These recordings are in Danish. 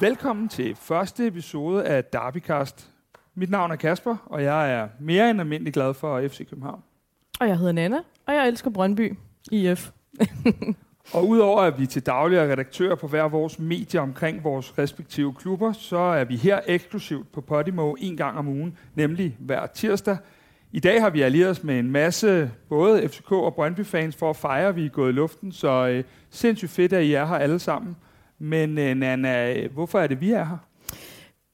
Velkommen til første episode af Derbycast. Mit navn er Kasper, og jeg er mere end almindelig glad for FC København. Og jeg hedder Nana, og jeg elsker Brøndby IF. Og udover at vi til daglig er redaktører på hver vores medier omkring vores respektive klubber, så er vi her eksklusivt på Podimo en gang om ugen, nemlig hver tirsdag. I dag har vi allieret os med en masse både FCK og Brøndby-fans for at fejre, at vi er gået i luften, så øh, sindssygt fedt, at I er her alle sammen. Men øh, Nana, hvorfor er det, vi er her?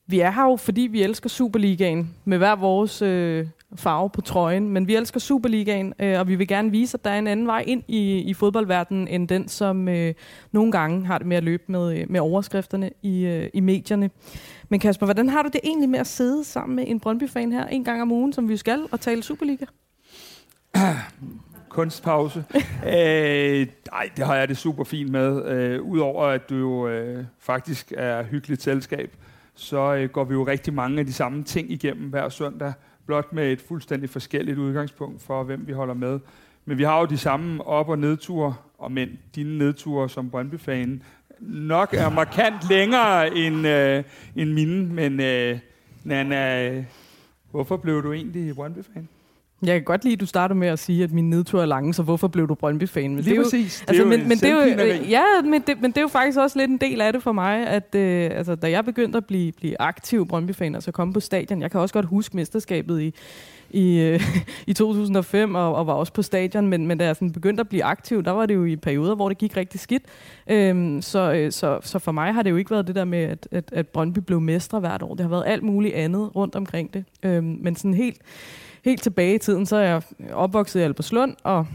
Vi er her jo, fordi vi elsker Superligaen med hver vores øh, farve på trøjen. Men vi elsker Superligaen, øh, og vi vil gerne vise, at der er en anden vej ind i, i fodboldverdenen, end den, som øh, nogle gange har det med at løbe med, øh, med overskrifterne i, øh, i medierne. Men Kasper, hvordan har du det egentlig med at sidde sammen med en Brøndby-fan her en gang om ugen, som vi skal, og tale Superliga? kunstpause. øh, nej, det har jeg det super fint med. Øh, Udover at du jo øh, faktisk er hyggeligt selskab, så øh, går vi jo rigtig mange af de samme ting igennem hver søndag, blot med et fuldstændig forskelligt udgangspunkt for, hvem vi holder med. Men vi har jo de samme op- og nedture, og men dine nedture som Brøndby-fan nok er markant længere end, øh, end mine, men øh, Nana, hvorfor blev du egentlig Brøndby-fan? Jeg kan godt lide, at du starter med at sige, at min nedtur er lange, så hvorfor blev du Brøndby-fan? Men Lige det er præcis. Jo, altså, det er men, men, det er jo, ja, men det, men det er jo faktisk også lidt en del af det for mig, at øh, altså, da jeg begyndte at blive, blive aktiv Brøndby-fan, altså komme på stadion, jeg kan også godt huske mesterskabet i, i, øh, i 2005 og, og var også på stadion, men, men da jeg sådan begyndte at blive aktiv, der var det jo i perioder, hvor det gik rigtig skidt. Øhm, så, øh, så, så for mig har det jo ikke været det der med, at, at, at Brøndby blev mestre hvert år. Det har været alt muligt andet rundt omkring det. Øhm, men sådan helt helt tilbage i tiden, så er jeg opvokset i Alberslund, og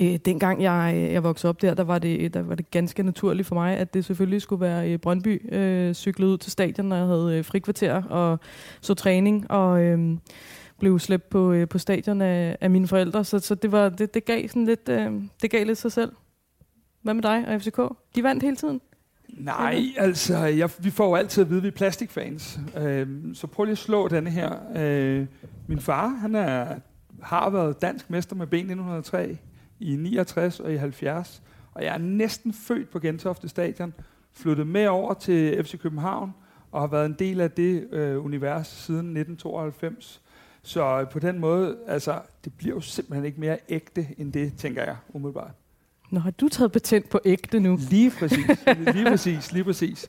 øh, dengang jeg, øh, jeg voksede op der, der var, det, der var det ganske naturligt for mig, at det selvfølgelig skulle være i Brøndby. Øh, cyklet ud til stadion, når jeg havde øh, frikvarter og så træning, og øh, blev slæbt på, øh, på stadion af, af mine forældre. Så, så det, var, det, det, gav sådan lidt, øh, det gav lidt sig selv. Hvad med dig og FCK? De vandt hele tiden. Nej, altså, jeg, vi får jo altid at vide, at vi er plastikfans. Øh, så prøv lige at slå denne her. Øh, min far, han er, har været dansk mester med ben 1903 i 69 og i 70. Og jeg er næsten født på Gentofte Stadion, flyttet med over til FC København, og har været en del af det øh, univers siden 1992. Så på den måde, altså, det bliver jo simpelthen ikke mere ægte end det, tænker jeg umiddelbart. Nå, har du taget patent på ægte nu? Lige præcis, lige præcis, lige præcis.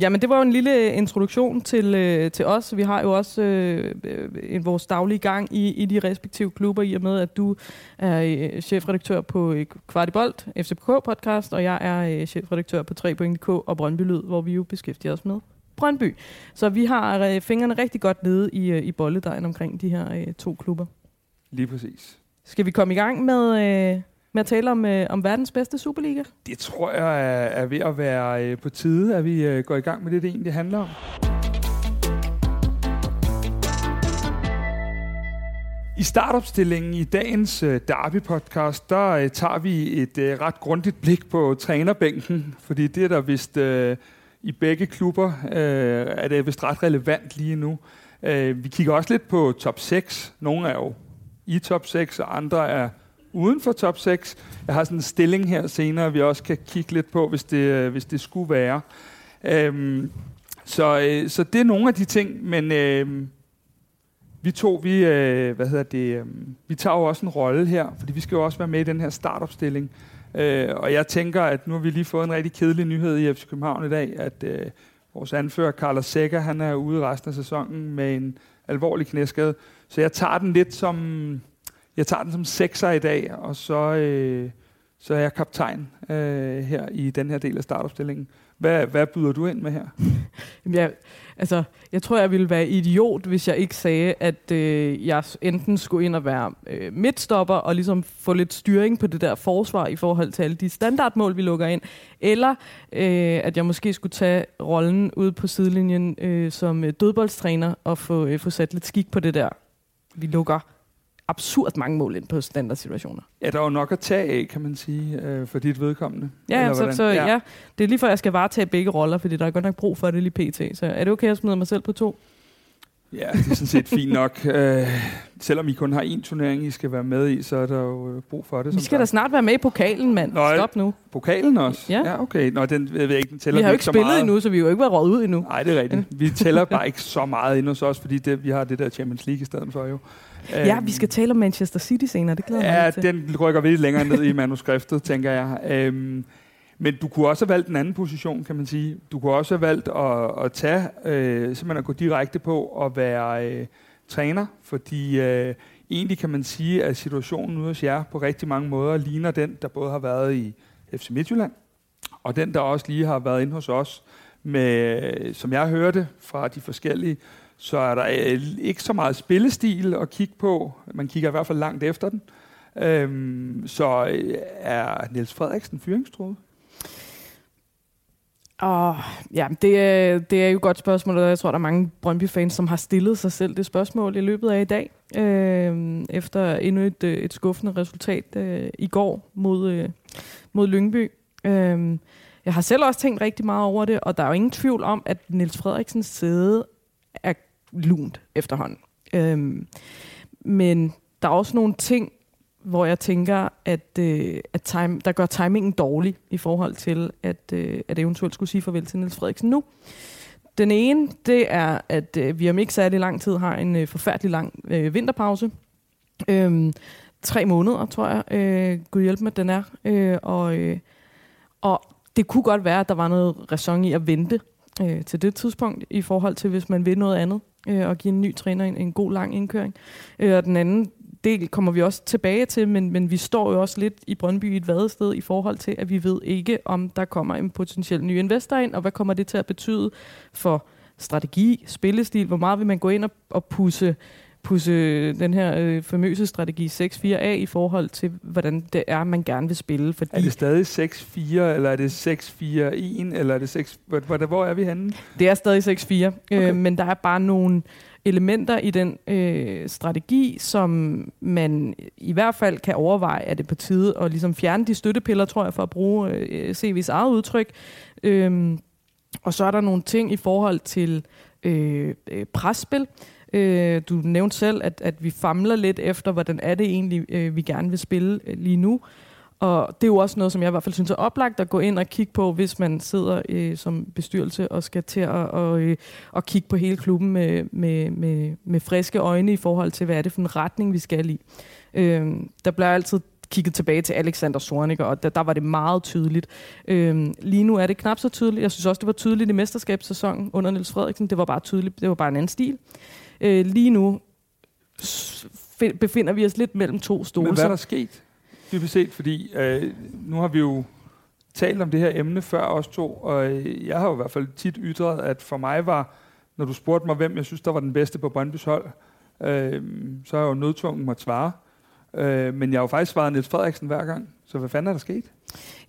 Jamen, det var jo en lille introduktion til, øh, til os. Vi har jo også øh, øh, vores daglige gang i, i de respektive klubber, i og med, at du er øh, chefredaktør på øh, Kvartibolt, FCK-podcast, og jeg er øh, chefredaktør på 3.dk og Brøndby Lyd, hvor vi jo beskæftiger os med Brøndby. Så vi har øh, fingrene rigtig godt nede i, øh, i bolledejen omkring de her øh, to klubber. Lige præcis. Skal vi komme i gang med... Øh, med at tale om, øh, om verdens bedste Superliga? Det tror jeg er, er ved at være øh, på tide, at vi øh, går i gang med det, det egentlig handler om. I startopstillingen i dagens øh, Derby-podcast, der øh, tager vi et øh, ret grundigt blik på trænerbænken, fordi det er der vist øh, i begge klubber, øh, er det vist ret relevant lige nu. Øh, vi kigger også lidt på top 6. Nogle er jo i top 6, og andre er uden for top 6. Jeg har sådan en stilling her senere, vi også kan kigge lidt på, hvis det, øh, hvis det skulle være. Øhm, så, øh, så det er nogle af de ting, men øh, vi to, vi, øh, hvad hedder det, øh, vi tager jo også en rolle her, fordi vi skal jo også være med i den her startopstilling. Øh, og jeg tænker, at nu har vi lige fået en rigtig kedelig nyhed i FC København i dag, at øh, vores anfører, Carlos Sækker, han er ude resten af sæsonen med en alvorlig knæskade. Så jeg tager den lidt som jeg tager den som sekser i dag, og så, øh, så er jeg kaptajn øh, her i den her del af startopstillingen. Hvad, hvad byder du ind med her? Jamen, jeg, altså, jeg tror, jeg ville være idiot, hvis jeg ikke sagde, at øh, jeg enten skulle ind og være øh, midtstopper og ligesom få lidt styring på det der forsvar i forhold til alle de standardmål, vi lukker ind, eller øh, at jeg måske skulle tage rollen ude på sidelinjen øh, som øh, dødboldstræner og få, øh, få sat lidt skik på det der. Vi lukker absurd mange mål ind på standardsituationer. Ja, der er jo nok at tage af, kan man sige, øh, for dit vedkommende. Ja, så, så ja. ja. det er lige for, at jeg skal varetage begge roller, fordi der er godt nok brug for det lige pt. Så er det okay at smide mig selv på to? Ja, det er sådan set fint nok. Øh, selvom I kun har én turnering, I skal være med i, så er der jo øh, brug for det. Vi skal da snart være med i pokalen, mand. Nå, Stop nu. Pokalen også? Ja. ja okay. Nå, den, jeg ved ikke, den tæller Vi har jo ikke spillet meget. endnu, så vi har jo ikke været råd ud endnu. Nej, det er rigtigt. Vi tæller bare ikke så meget endnu hos os, fordi det, vi har det der Champions League i stedet for jo. Ja, vi skal tale om Manchester City senere, det glæder ja, mig til. Ja, den rykker vi længere ned i manuskriptet, tænker jeg. Um, men du kunne også have valgt en anden position, kan man sige. Du kunne også have valgt at, at tage, øh, simpelthen at gå direkte på og være øh, træner, fordi øh, egentlig kan man sige, at situationen ude hos jer på rigtig mange måder ligner den, der både har været i FC Midtjylland, og den, der også lige har været inde hos os, med, som jeg hørte fra de forskellige, så er der øh, ikke så meget spillestil at kigge på. Man kigger i hvert fald langt efter den. Øhm, så øh, er Niels Frederiksen fyringstroet? Oh, ja, det er, det er jo et godt spørgsmål, og jeg tror, der er mange Brøndby-fans, som har stillet sig selv det spørgsmål i løbet af i dag, øh, efter endnu et, et skuffende resultat øh, i går mod, øh, mod Lyngby. Øh, jeg har selv også tænkt rigtig meget over det, og der er jo ingen tvivl om, at Niels Frederiksens sæde lunt efterhånden. Øhm, men der er også nogle ting, hvor jeg tænker, at, øh, at time, der gør timingen dårlig i forhold til, at, øh, at eventuelt skulle sige farvel til Niels Frederiksen nu. Den ene, det er, at øh, vi om ikke særlig lang tid har en øh, forfærdelig lang øh, vinterpause. Øhm, tre måneder, tror jeg. Øh, Gud hjælp mig, den er. Øh, og, øh, og det kunne godt være, at der var noget ræson i at vente øh, til det tidspunkt, i forhold til, hvis man vil noget andet, øh, og give en ny træner en, en god lang indkøring. Øh, og den anden del kommer vi også tilbage til, men, men vi står jo også lidt i Brøndby i et vadested i forhold til, at vi ved ikke, om der kommer en potentiel ny investor ind, og hvad kommer det til at betyde for strategi, spillestil, hvor meget vil man gå ind og, og pusse, pusse den her øh, famøse strategi 6-4A i forhold til, hvordan det er, man gerne vil spille. Fordi er det stadig 6-4, eller er det 6-4-1, eller er det 6... Hvor, hvor er vi henne? Det er stadig 6-4, øh, okay. øh, men der er bare nogle elementer i den øh, strategi, som man i hvert fald kan overveje, at det på tide at ligesom fjerne de støttepiller, tror jeg, for at bruge øh, CV's eget udtryk. Øhm, og så er der nogle ting i forhold til øh, øh, presspil. Øh, du nævnte selv, at, at vi famler lidt efter, hvordan er det egentlig, øh, vi gerne vil spille øh, lige nu. Og det er jo også noget, som jeg i hvert fald synes er oplagt at gå ind og kigge på, hvis man sidder øh, som bestyrelse og skal til at og, øh, og kigge på hele klubben med, med, med, med friske øjne i forhold til, hvad er det for en retning, vi skal i. Øh, der bliver altid kigget tilbage til Alexander Sornik, og der, der var det meget tydeligt. Øhm, lige nu er det knap så tydeligt. Jeg synes også, det var tydeligt i mesterskabssæsonen under Niels Frederiksen. Det var bare tydeligt. Det var bare en anden stil. Øh, lige nu befinder vi os lidt mellem to stole. Men hvad er der sket? dybest set, fordi øh, nu har vi jo talt om det her emne før os to, og øh, jeg har jo i hvert fald tit ytret, at for mig var, når du spurgte mig, hvem jeg synes, der var den bedste på Brøndby's hold, øh, så har jeg jo nødtvungen måtte svare. Øh, men jeg har jo faktisk svaret Niels Frederiksen hver gang. Så hvad fanden er der sket?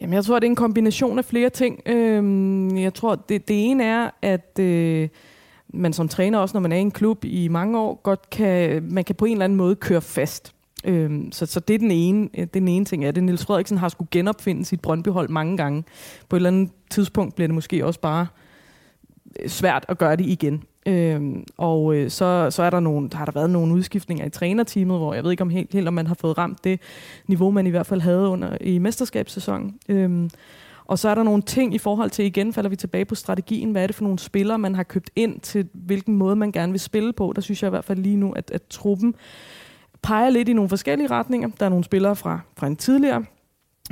Jamen, jeg tror, det er en kombination af flere ting. Øh, jeg tror, det, det ene er, at... Øh, man som træner, også når man er i en klub i mange år, godt kan, man kan på en eller anden måde køre fast. Øhm, så, så det er den ene, øh, den ene ting. Er det Niels Frederiksen har skulle genopfinde sit Brøndbyhold mange gange. På et eller andet tidspunkt bliver det måske også bare øh, svært at gøre det igen. Øhm, og øh, så, så er der nogle, der har der været nogle udskiftninger i trænerteamet, hvor jeg ved ikke om helt, helt om man har fået ramt det niveau, man i hvert fald havde under i mesterskabssæsonen. Øhm, og så er der nogle ting i forhold til, igen falder vi tilbage på strategien, hvad er det for nogle spillere, man har købt ind til, hvilken måde man gerne vil spille på. Der synes jeg i hvert fald lige nu, at, at truppen peger lidt i nogle forskellige retninger. Der er nogle spillere fra, fra en tidligere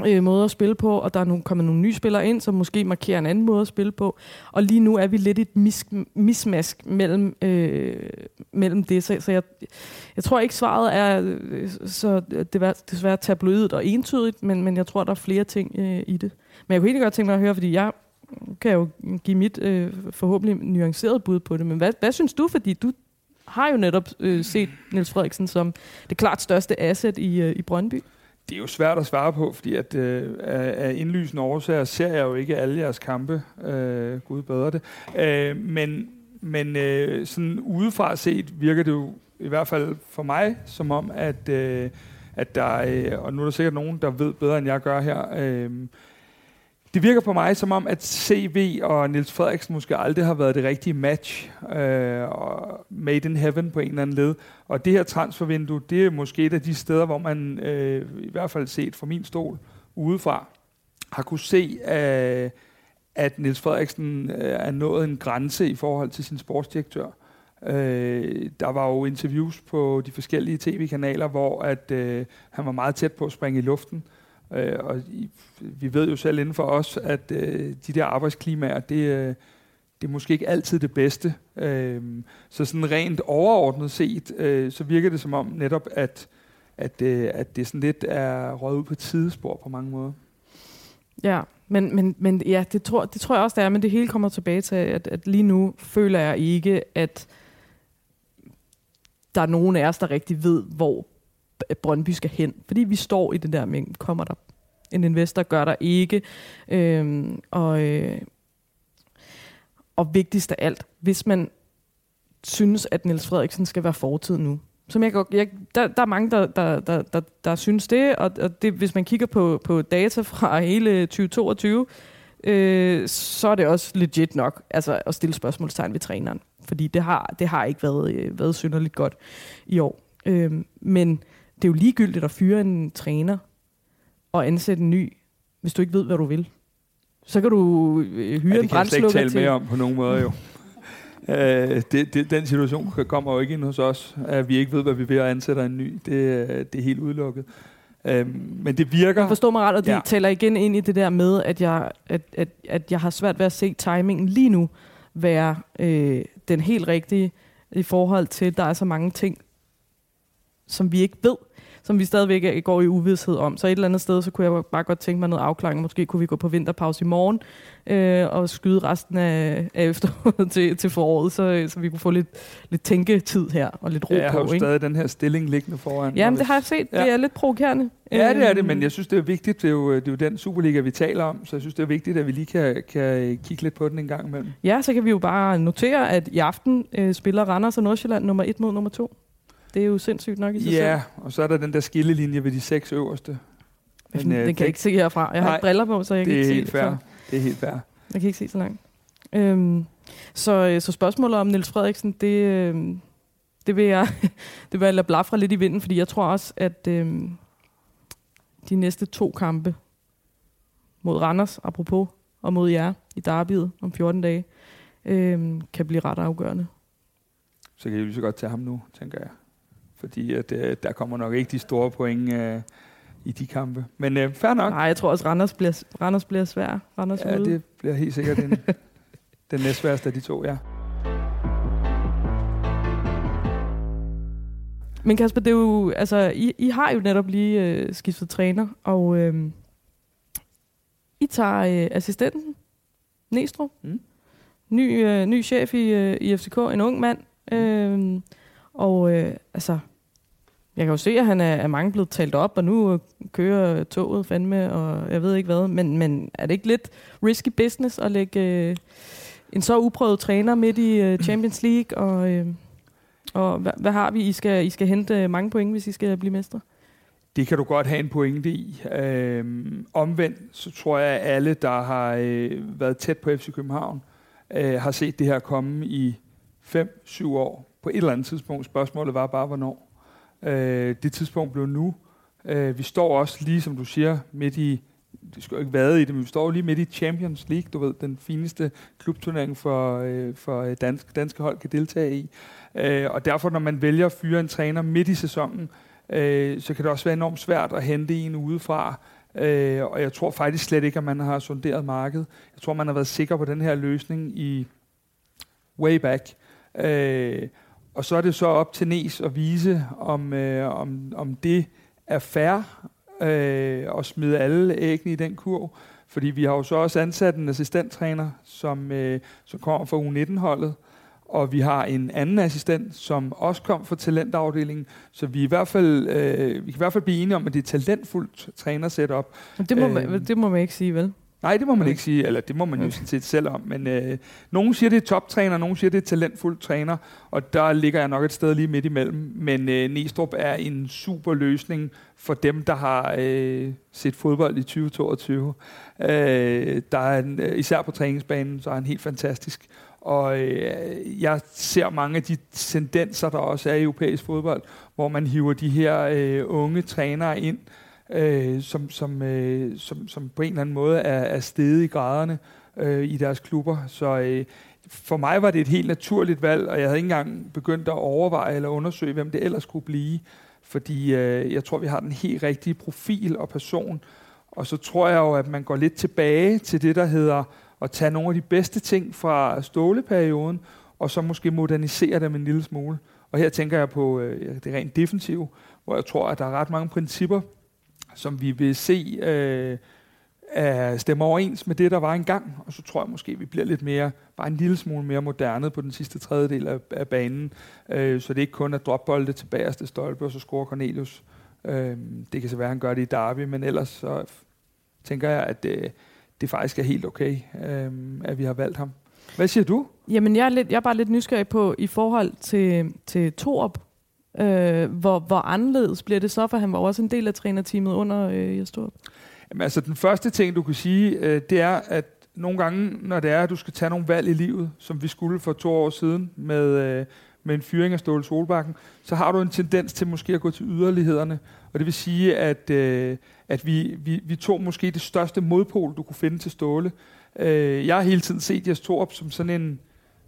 øh, måde at spille på, og der er nu kommet nogle nye spillere ind, som måske markerer en anden måde at spille på. Og lige nu er vi lidt et mis, mismask mellem, øh, mellem det. Så, så jeg, jeg tror ikke, svaret er øh, så det er desværre tabloidet og entydigt, men, men jeg tror, der er flere ting øh, i det. Men jeg kunne egentlig godt tænke mig at høre, fordi jeg kan jo give mit øh, forhåbentlig nuanceret bud på det. Men hvad, hvad synes du, fordi du har jo netop øh, set Niels Frederiksen som det klart største asset i, øh, i Brøndby. Det er jo svært at svare på, fordi at, øh, af indlysende årsager ser jeg jo ikke alle jeres kampe. Øh, Gud bedre det. Øh, men men øh, sådan udefra set virker det jo i hvert fald for mig som om, at, øh, at der, øh, og nu er der sikkert nogen, der ved bedre end jeg gør her, øh, det virker på mig som om, at CV og Nils Frederiksen måske aldrig har været det rigtige match. Øh, og made in heaven på en eller anden led. Og det her transfervindue, det er måske et af de steder, hvor man øh, i hvert fald set fra min stol udefra, har kunne se, øh, at Nils Frederiksen øh, er nået en grænse i forhold til sin sportsdirektør. Øh, der var jo interviews på de forskellige tv-kanaler, hvor at øh, han var meget tæt på at springe i luften. Øh, Øh, og i, vi ved jo selv inden for os, at øh, de der arbejdsklimaer, det, øh, det er måske ikke altid det bedste. Øh, så sådan rent overordnet set, øh, så virker det som om netop, at, at, øh, at det sådan lidt er røget ud på tidespor på mange måder. Ja, men, men, men ja, det tror, det tror jeg også, det er, men det hele kommer tilbage til, at, at lige nu føler jeg ikke, at der er nogen af os, der rigtig ved, hvor Brøndby skal hen. Fordi vi står i den der mængde. kommer der en investor, gør der ikke. Øhm, og, øh, og vigtigst af alt, hvis man synes, at Niels Frederiksen skal være fortid nu, som jeg, jeg, der, der er mange, der, der, der, der, der synes det, og, og det, hvis man kigger på, på data fra hele 2022, øh, så er det også legit nok altså, at stille spørgsmålstegn ved træneren. Fordi det har, det har ikke været, øh, været synderligt godt i år. Øh, men det er jo ligegyldigt at fyre en træner og ansætte en ny, hvis du ikke ved, hvad du vil. Så kan du øh, hyre ja, en brændslukker til... det kan jeg tale mere om på nogen måde jo. Øh, det, det, den situation kommer jo ikke ind hos os, at vi ikke ved, hvad vi vil og ansætter en ny. Det, det er helt udelukket. Øh, men det virker... Jeg forstår mig ret, og det ja. taler igen ind i det der med, at jeg, at, at, at jeg har svært ved at se timingen lige nu være øh, den helt rigtige i forhold til, at der er så mange ting, som vi ikke ved som vi stadigvæk går i uvidshed om. Så et eller andet sted, så kunne jeg bare godt tænke mig noget afklaring. Måske kunne vi gå på vinterpause i morgen øh, og skyde resten af, af efteråret til, til foråret, så, så vi kunne få lidt, lidt tænketid her og lidt ro ja, jeg på. Jeg har jo stadig den her stilling liggende foran. Jamen, det har jeg set. Ja. Det er lidt provokerende. Ja, det er det, men jeg synes, det er vigtigt. Det er, jo, det er jo den Superliga, vi taler om, så jeg synes, det er vigtigt, at vi lige kan, kan kigge lidt på den en gang imellem. Ja, så kan vi jo bare notere, at i aften øh, spiller Randers og Nordsjælland nummer 1 mod nummer 2. Det er jo sindssygt nok i sig Ja, selv. og så er der den der skillelinje ved de seks øverste. Men, den øh, kan jeg ikke se herfra. Jeg har nej, briller på, så jeg kan ikke se det. Fair. Det er helt fair. Jeg kan ikke se så langt. Øhm, så, øh, så spørgsmålet om Niels Frederiksen, det, øh, det, vil jeg, det vil jeg lade blafre lidt i vinden, fordi jeg tror også, at øh, de næste to kampe mod Randers, apropos, og mod jer i Derbyet om 14 dage, øh, kan blive ret afgørende. Så kan I lige så godt tage ham nu, tænker jeg fordi at, øh, der kommer nok ikke de store point øh, i de kampe. Men øh, fair nok. Nej, jeg tror også, Randers bliver, Randers bliver svær. Randers ja, ude. det bliver helt sikkert den, den næstværste af de to, ja. Men Kasper, det er jo, altså, I, I har jo netop lige øh, skiftet træner, og øh, I tager øh, assistenten, Næstrup, mm. ny, øh, ny chef i, øh, i FCK, en ung mand, øh, og øh, altså, jeg kan jo se, at han er, er mange blevet talt op, og nu øh, kører toget fandme, og jeg ved ikke hvad. Men, men er det ikke lidt risky business at lægge øh, en så uprøvet træner midt i øh, Champions League? Og, øh, og hvad, hvad har vi? I skal, I skal hente øh, mange point, hvis I skal blive mestre. Det kan du godt have en pointe i. Øhm, omvendt, så tror jeg, at alle, der har øh, været tæt på FC København, øh, har set det her komme i 5-7 år på et eller andet tidspunkt. Spørgsmålet var bare, hvornår. Øh, det tidspunkt blev nu. Øh, vi står også lige, som du siger, midt i, det skal jo ikke være i det, men vi står lige midt i Champions League, du ved, den fineste klubturnering for, øh, for øh, dansk, danske hold kan deltage i. Øh, og derfor, når man vælger at fyre en træner midt i sæsonen, øh, så kan det også være enormt svært at hente en udefra, Øh, og jeg tror faktisk slet ikke, at man har sonderet markedet. Jeg tror, man har været sikker på den her løsning i way back. Øh, og så er det så op til Nes at vise, om, øh, om, om det er fair øh, at smide alle æggene i den kurv. Fordi vi har jo så også ansat en assistenttræner, som, øh, som kommer fra U19-holdet, og vi har en anden assistent, som også kom fra talentafdelingen, så vi, i hvert fald, øh, vi kan i hvert fald blive enige om, at det er talentfuldt trænersetup. Det må, øh, man, det må man ikke sige, vel? Nej, det må man okay. ikke sige, eller det må man jo sådan set selv om. Men øh, nogen siger, det er toptræner, nogen siger, det er talentfuld træner, og der ligger jeg nok et sted lige midt imellem. Men øh, Næstrup er en super løsning for dem, der har øh, set fodbold i 2022. Øh, der er en, øh, især på træningsbanen, så er han helt fantastisk. Og øh, jeg ser mange af de tendenser, der også er i europæisk fodbold, hvor man hiver de her øh, unge trænere ind, øh, Øh, som, som, øh, som, som på en eller anden måde er, er steget i graderne øh, i deres klubber. Så øh, for mig var det et helt naturligt valg, og jeg havde ikke engang begyndt at overveje eller undersøge, hvem det ellers kunne blive. Fordi øh, jeg tror, vi har den helt rigtige profil og person. Og så tror jeg jo, at man går lidt tilbage til det, der hedder at tage nogle af de bedste ting fra ståleperioden, og så måske modernisere dem en lille smule. Og her tænker jeg på øh, det rent defensive, hvor jeg tror, at der er ret mange principper, som vi vil se øh, stemmer overens med det, der var engang. Og så tror jeg måske, vi bliver lidt mere, bare en lille smule mere moderne på den sidste tredjedel af, af banen. Øh, så det er ikke kun at dropbolde til bagerste stolpe, og så score Cornelius. Øh, det kan så være, at han gør det i Derby, men ellers så tænker jeg, at det, det faktisk er helt okay, øh, at vi har valgt ham. Hvad siger du? Jamen, jeg er, lidt, jeg er bare lidt nysgerrig på, i forhold til, til Torp, øh, hvor, hvor anderledes bliver det så, for han var også en del af trænerteamet under øh, Jastrup? Jamen, altså, den første ting, du kan sige, øh, det er, at nogle gange, når det er, at du skal tage nogle valg i livet, som vi skulle for to år siden med, øh, med en fyring af Ståle Solbakken, så har du en tendens til måske at gå til yderlighederne. Og det vil sige, at, øh, at vi, vi, vi tog måske det største modpol, du kunne finde til Ståle. Øh, jeg har hele tiden set Jes Torp som sådan en,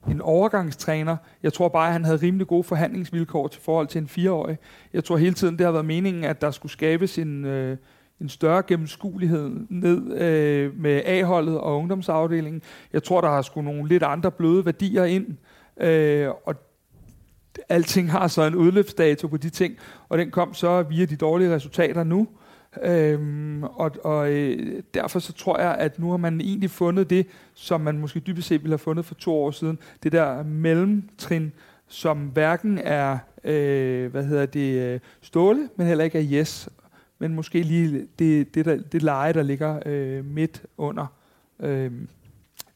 en overgangstræner. Jeg tror bare, at han havde rimelig gode forhandlingsvilkår til forhold til en fireårig. Jeg tror hele tiden, det har været meningen, at der skulle skabes en, øh, en større gennemskuelighed ned øh, med A-holdet og ungdomsafdelingen. Jeg tror, der har skulle nogle lidt andre bløde værdier ind. Øh, og alting har så en udløbsdato på de ting, og den kom så via de dårlige resultater nu. Øhm, og og øh, derfor så tror jeg, at nu har man egentlig fundet det, som man måske dybest set ville have fundet for to år siden. Det der mellemtrin, som hverken er øh, hvad hedder det, øh, ståle, men heller ikke er yes. Men måske lige det, det, der, det leje, der ligger øh, midt under. Øh,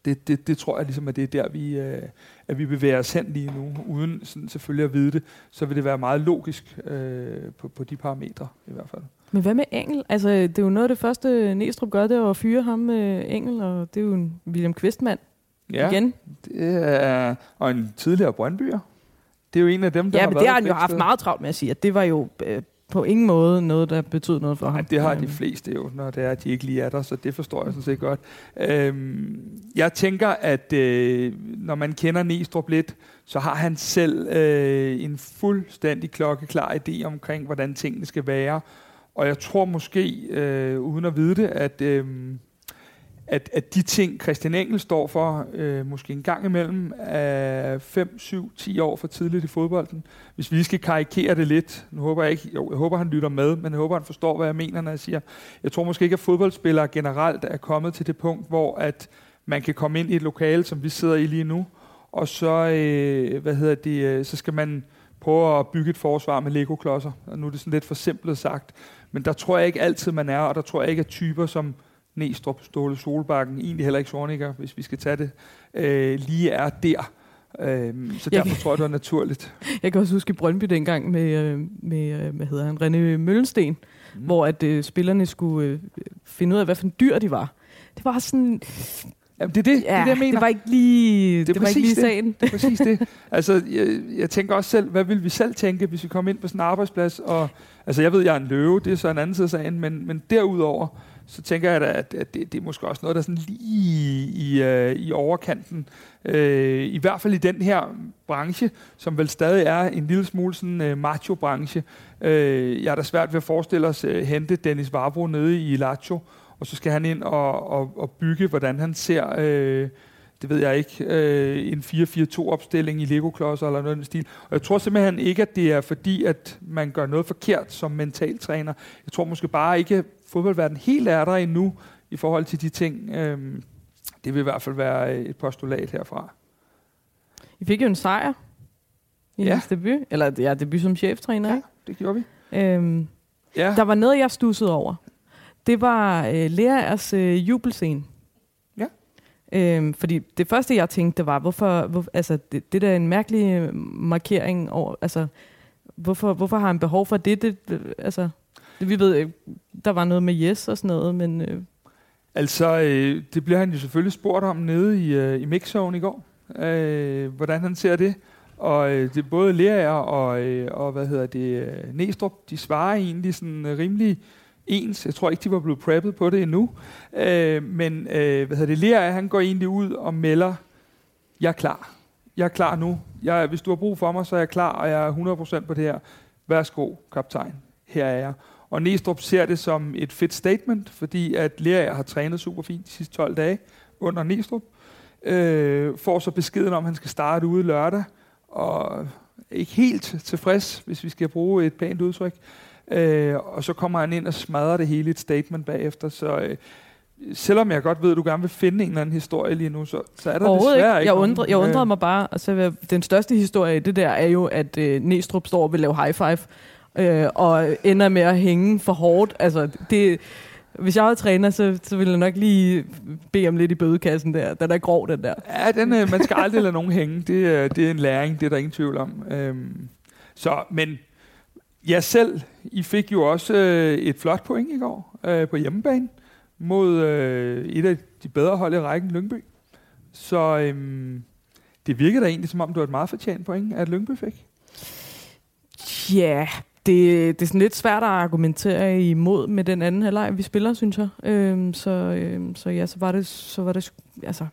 det, det, det tror jeg ligesom, at det er der, vi, øh, at vi bevæger os hen lige nu, uden sådan selvfølgelig at vide det. Så vil det være meget logisk øh, på, på de parametre i hvert fald. Men hvad med Engel? Altså, det er jo noget af det første, Næstrup gør, det er at fyre ham med Engel, og det er jo en William Kvistmand ja, igen. Det er, og en tidligere Brøndbyer. Det er jo en af dem, der ja, har men det har han jo haft meget travlt med at sige, at det var jo øh, på ingen måde noget, der betød noget for Nej, ham. det har de øhm. fleste jo, når det er, at de ikke lige er der, så det forstår jeg sådan set godt. Øhm, jeg tænker, at øh, når man kender Næstrup lidt, så har han selv øh, en fuldstændig klokkeklar idé omkring, hvordan tingene skal være, og jeg tror måske, øh, uden at vide det, at, øh, at, at de ting, Christian Engel står for, øh, måske en gang imellem, er 5, 7, 10 år for tidligt i fodbolden. Hvis vi lige skal karikere det lidt, nu håber jeg ikke, jo, jeg håber han lytter med, men jeg håber han forstår, hvad jeg mener, når jeg siger, jeg tror måske ikke, at fodboldspillere generelt er kommet til det punkt, hvor at man kan komme ind i et lokale, som vi sidder i lige nu, og så, øh, hvad hedder det, øh, så skal man prøve at bygge et forsvar med Lego-klodser. Og nu er det sådan lidt for simpelt sagt. Men der tror jeg ikke altid, man er, og der tror jeg ikke, at typer som Næstrup, Ståle, Solbakken, egentlig heller ikke Sorniger, hvis vi skal tage det, øh, lige er der. Øhm, så derfor jeg, tror jeg, det er naturligt. Jeg kan også huske Brøndby dengang med, øh, med øh, hvad hedder han, René Møllensten, mm. hvor at øh, spillerne skulle øh, finde ud af, hvad for en dyr de var. Det var sådan... Jamen, det er det, ja, det, er det jeg mener. Det var ikke lige, det, det var ikke lige sagen. Det. det er præcis det. Altså, jeg, jeg tænker også selv, hvad vil vi selv tænke, hvis vi kommer ind på sådan en arbejdsplads? Og, altså, jeg ved, jeg er en løve, det er så en anden side af sagen, men, men derudover, så tænker jeg da, at, at det, det er måske også noget, der er sådan lige i, uh, i overkanten. Uh, I hvert fald i den her branche, som vel stadig er en lille smule sådan uh, macho-branche. Uh, jeg er da svært ved at forestille os uh, hente Dennis Varbro nede i Lazio, og så skal han ind og, og, og bygge, hvordan han ser, øh, det ved jeg ikke, øh, en 4-4-2-opstilling i Lego-klodser eller noget i den stil. Og jeg tror simpelthen ikke, at det er fordi, at man gør noget forkert som mentaltræner. Jeg tror måske bare ikke, at fodboldverdenen helt er der endnu i forhold til de ting. Øh, det vil i hvert fald være et postulat herfra. I fik jo en sejr i ja. debut, eller ja, debut som cheftræner, ja, ikke? det gjorde vi. Øhm, ja. Der var noget, jeg stussede over det var øh, Leas øh, jubelscene. Øhm, fordi det første, jeg tænkte, det var, hvorfor, hvor, altså, det, det der er en mærkelig markering over, altså, hvorfor, hvorfor har han behov for det? det altså, det, vi ved, der var noget med yes og sådan noget, men... Øh. Altså, øh, det bliver han jo selvfølgelig spurgt om nede i, øh, i mixzone i går, øh, hvordan han ser det. Og øh, det er både Lerager og, øh, og hvad hedder det, øh, Næstrup, de svarer egentlig sådan øh, rimelig ens. Jeg tror ikke, de var blevet preppet på det endnu. Øh, men øh, hvad hedder det, Lea, han går egentlig ud og melder, jeg er klar. Jeg er klar nu. Jeg, hvis du har brug for mig, så er jeg klar, og jeg er 100% på det her. Værsgo, kaptajn. Her er jeg. Og Næstrup ser det som et fedt statement, fordi at Lea har trænet super fint de sidste 12 dage under Næstrup. Øh, får så beskeden om, at han skal starte ude lørdag og ikke helt tilfreds, hvis vi skal bruge et pænt udtryk. Øh, og så kommer han ind og smadrer det hele i et statement bagefter. Så øh, selvom jeg godt ved, at du gerne vil finde en eller anden historie lige nu, så, så er der desværre ikke. ikke jeg, undrer, jeg undrede mig bare. Altså, den største historie i det der er jo, at øh, Næstrup står og vil lave high five, øh, og ender med at hænge for hårdt. Altså, det hvis jeg var træner, så, så ville jeg nok lige bede om lidt i bødekassen der. Den er grov, den der. Ja, den, øh, man skal aldrig lade nogen hænge. Det, det er en læring, det er der ingen tvivl om. Øhm, så, men jeg selv, I fik jo også øh, et flot point i går øh, på hjemmebane mod øh, et af de bedre hold i rækken, Lyngby. Så øhm, det virkede da egentlig, som om du var et meget fortjent point, at Lyngby fik. Ja, yeah, det, det er sådan lidt svært at argumentere imod med den anden halvleg, vi spiller, synes jeg. Øhm, så, øhm, så ja, så var det, så var det altså,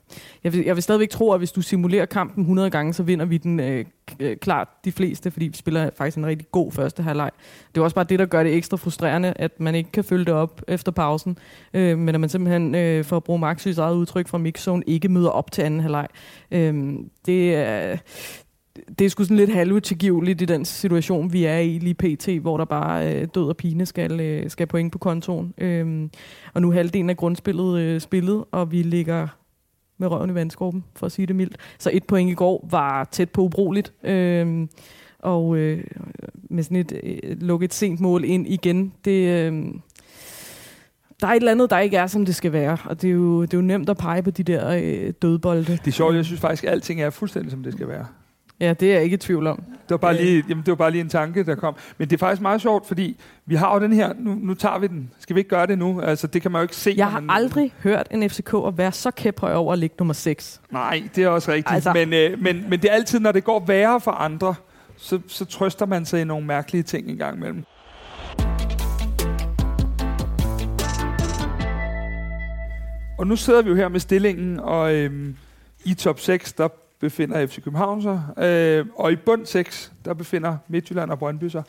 jeg vil, jeg vil stadigvæk tro, at hvis du simulerer kampen 100 gange, så vinder vi den øh, øh, klart de fleste, fordi vi spiller faktisk en rigtig god første halvleg. Det er også bare det, der gør det ekstra frustrerende, at man ikke kan følge det op efter pausen, øh, men at man simpelthen, øh, for at bruge Maxis eget udtryk fra mixzone, ikke møder op til anden halvleg. Øh, det er det er sgu sådan lidt halvutilgiveligt i den situation, vi er i lige pt., hvor der bare øh, død og pine skal, øh, skal point på kontoen. Øhm, og nu er halvdelen af grundspillet øh, spillet, og vi ligger med røven i vandskorben, for at sige det mildt. Så et point i går var tæt på ubrugeligt. Øhm, og øh, med sådan et øh, lukket sent mål ind igen, det... Øh, der er et eller andet, der ikke er, som det skal være. Og det er jo, det er jo nemt at pege på de der øh, dødbolde. Det er sjovt, jeg synes faktisk, at alting er fuldstændig, som det skal være. Ja, det er jeg ikke i tvivl om. Det var, bare lige, jamen, det var bare lige en tanke, der kom. Men det er faktisk meget sjovt, fordi vi har jo den her, nu, nu tager vi den. Skal vi ikke gøre det nu? Altså, det kan man jo ikke se. Jeg har man, aldrig hørt en FCK at være så kæphøj over at ligge nummer 6. Nej, det er også rigtigt. Altså. Men, øh, men, men det er altid, når det går værre for andre, så, så trøster man sig i nogle mærkelige ting en gang imellem. Og nu sidder vi jo her med stillingen, og øhm, i top 6, der befinder FC København sig. Øh, og i bund 6, der befinder Midtjylland og Brøndby sig.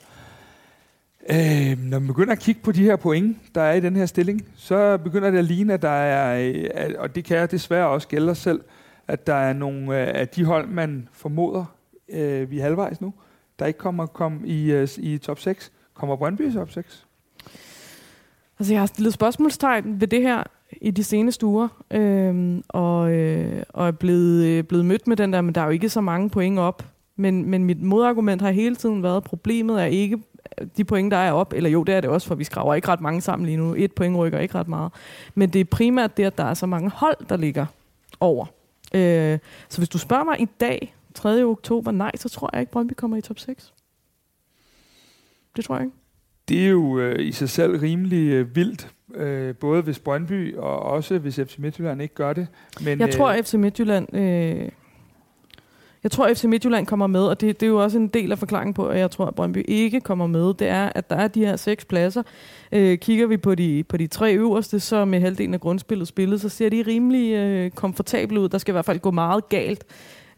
Øh, når man begynder at kigge på de her point, der er i den her stilling, så begynder det at ligne, at der er, øh, og det kan jeg desværre også gælde selv, at der er nogle øh, af de hold, man formoder, øh, vi er halvvejs nu, der ikke kommer kom i, øh, i top 6. Kommer Brøndby i top 6? Altså, jeg har stillet spørgsmålstegn ved det her i de seneste uger, øh, og, øh, og er blevet, øh, blevet mødt med den der, men der er jo ikke så mange point op. Men, men mit modargument har hele tiden været, at problemet er ikke øh, de point, der er op, eller jo, det er det også, for vi skraver ikke ret mange sammen lige nu. Et point rykker ikke ret meget. Men det er primært det, at der er så mange hold, der ligger over. Øh, så hvis du spørger mig i dag, 3. oktober, nej, så tror jeg ikke, Brøndby kommer i top 6. Det tror jeg ikke. Det er jo øh, i sig selv rimelig øh, vildt, øh, både hvis Brøndby og også hvis FC Midtjylland ikke gør det. Men, jeg tror, øh, FC Midtjylland... Øh, jeg tror, at FC Midtjylland kommer med, og det, det er jo også en del af forklaringen på, at jeg tror, at Brøndby ikke kommer med. Det er, at der er de her seks pladser. Øh, kigger vi på de, på de tre øverste, så med halvdelen af grundspillet spillet, så ser de rimelig øh, komfortable ud. Der skal i hvert fald gå meget galt.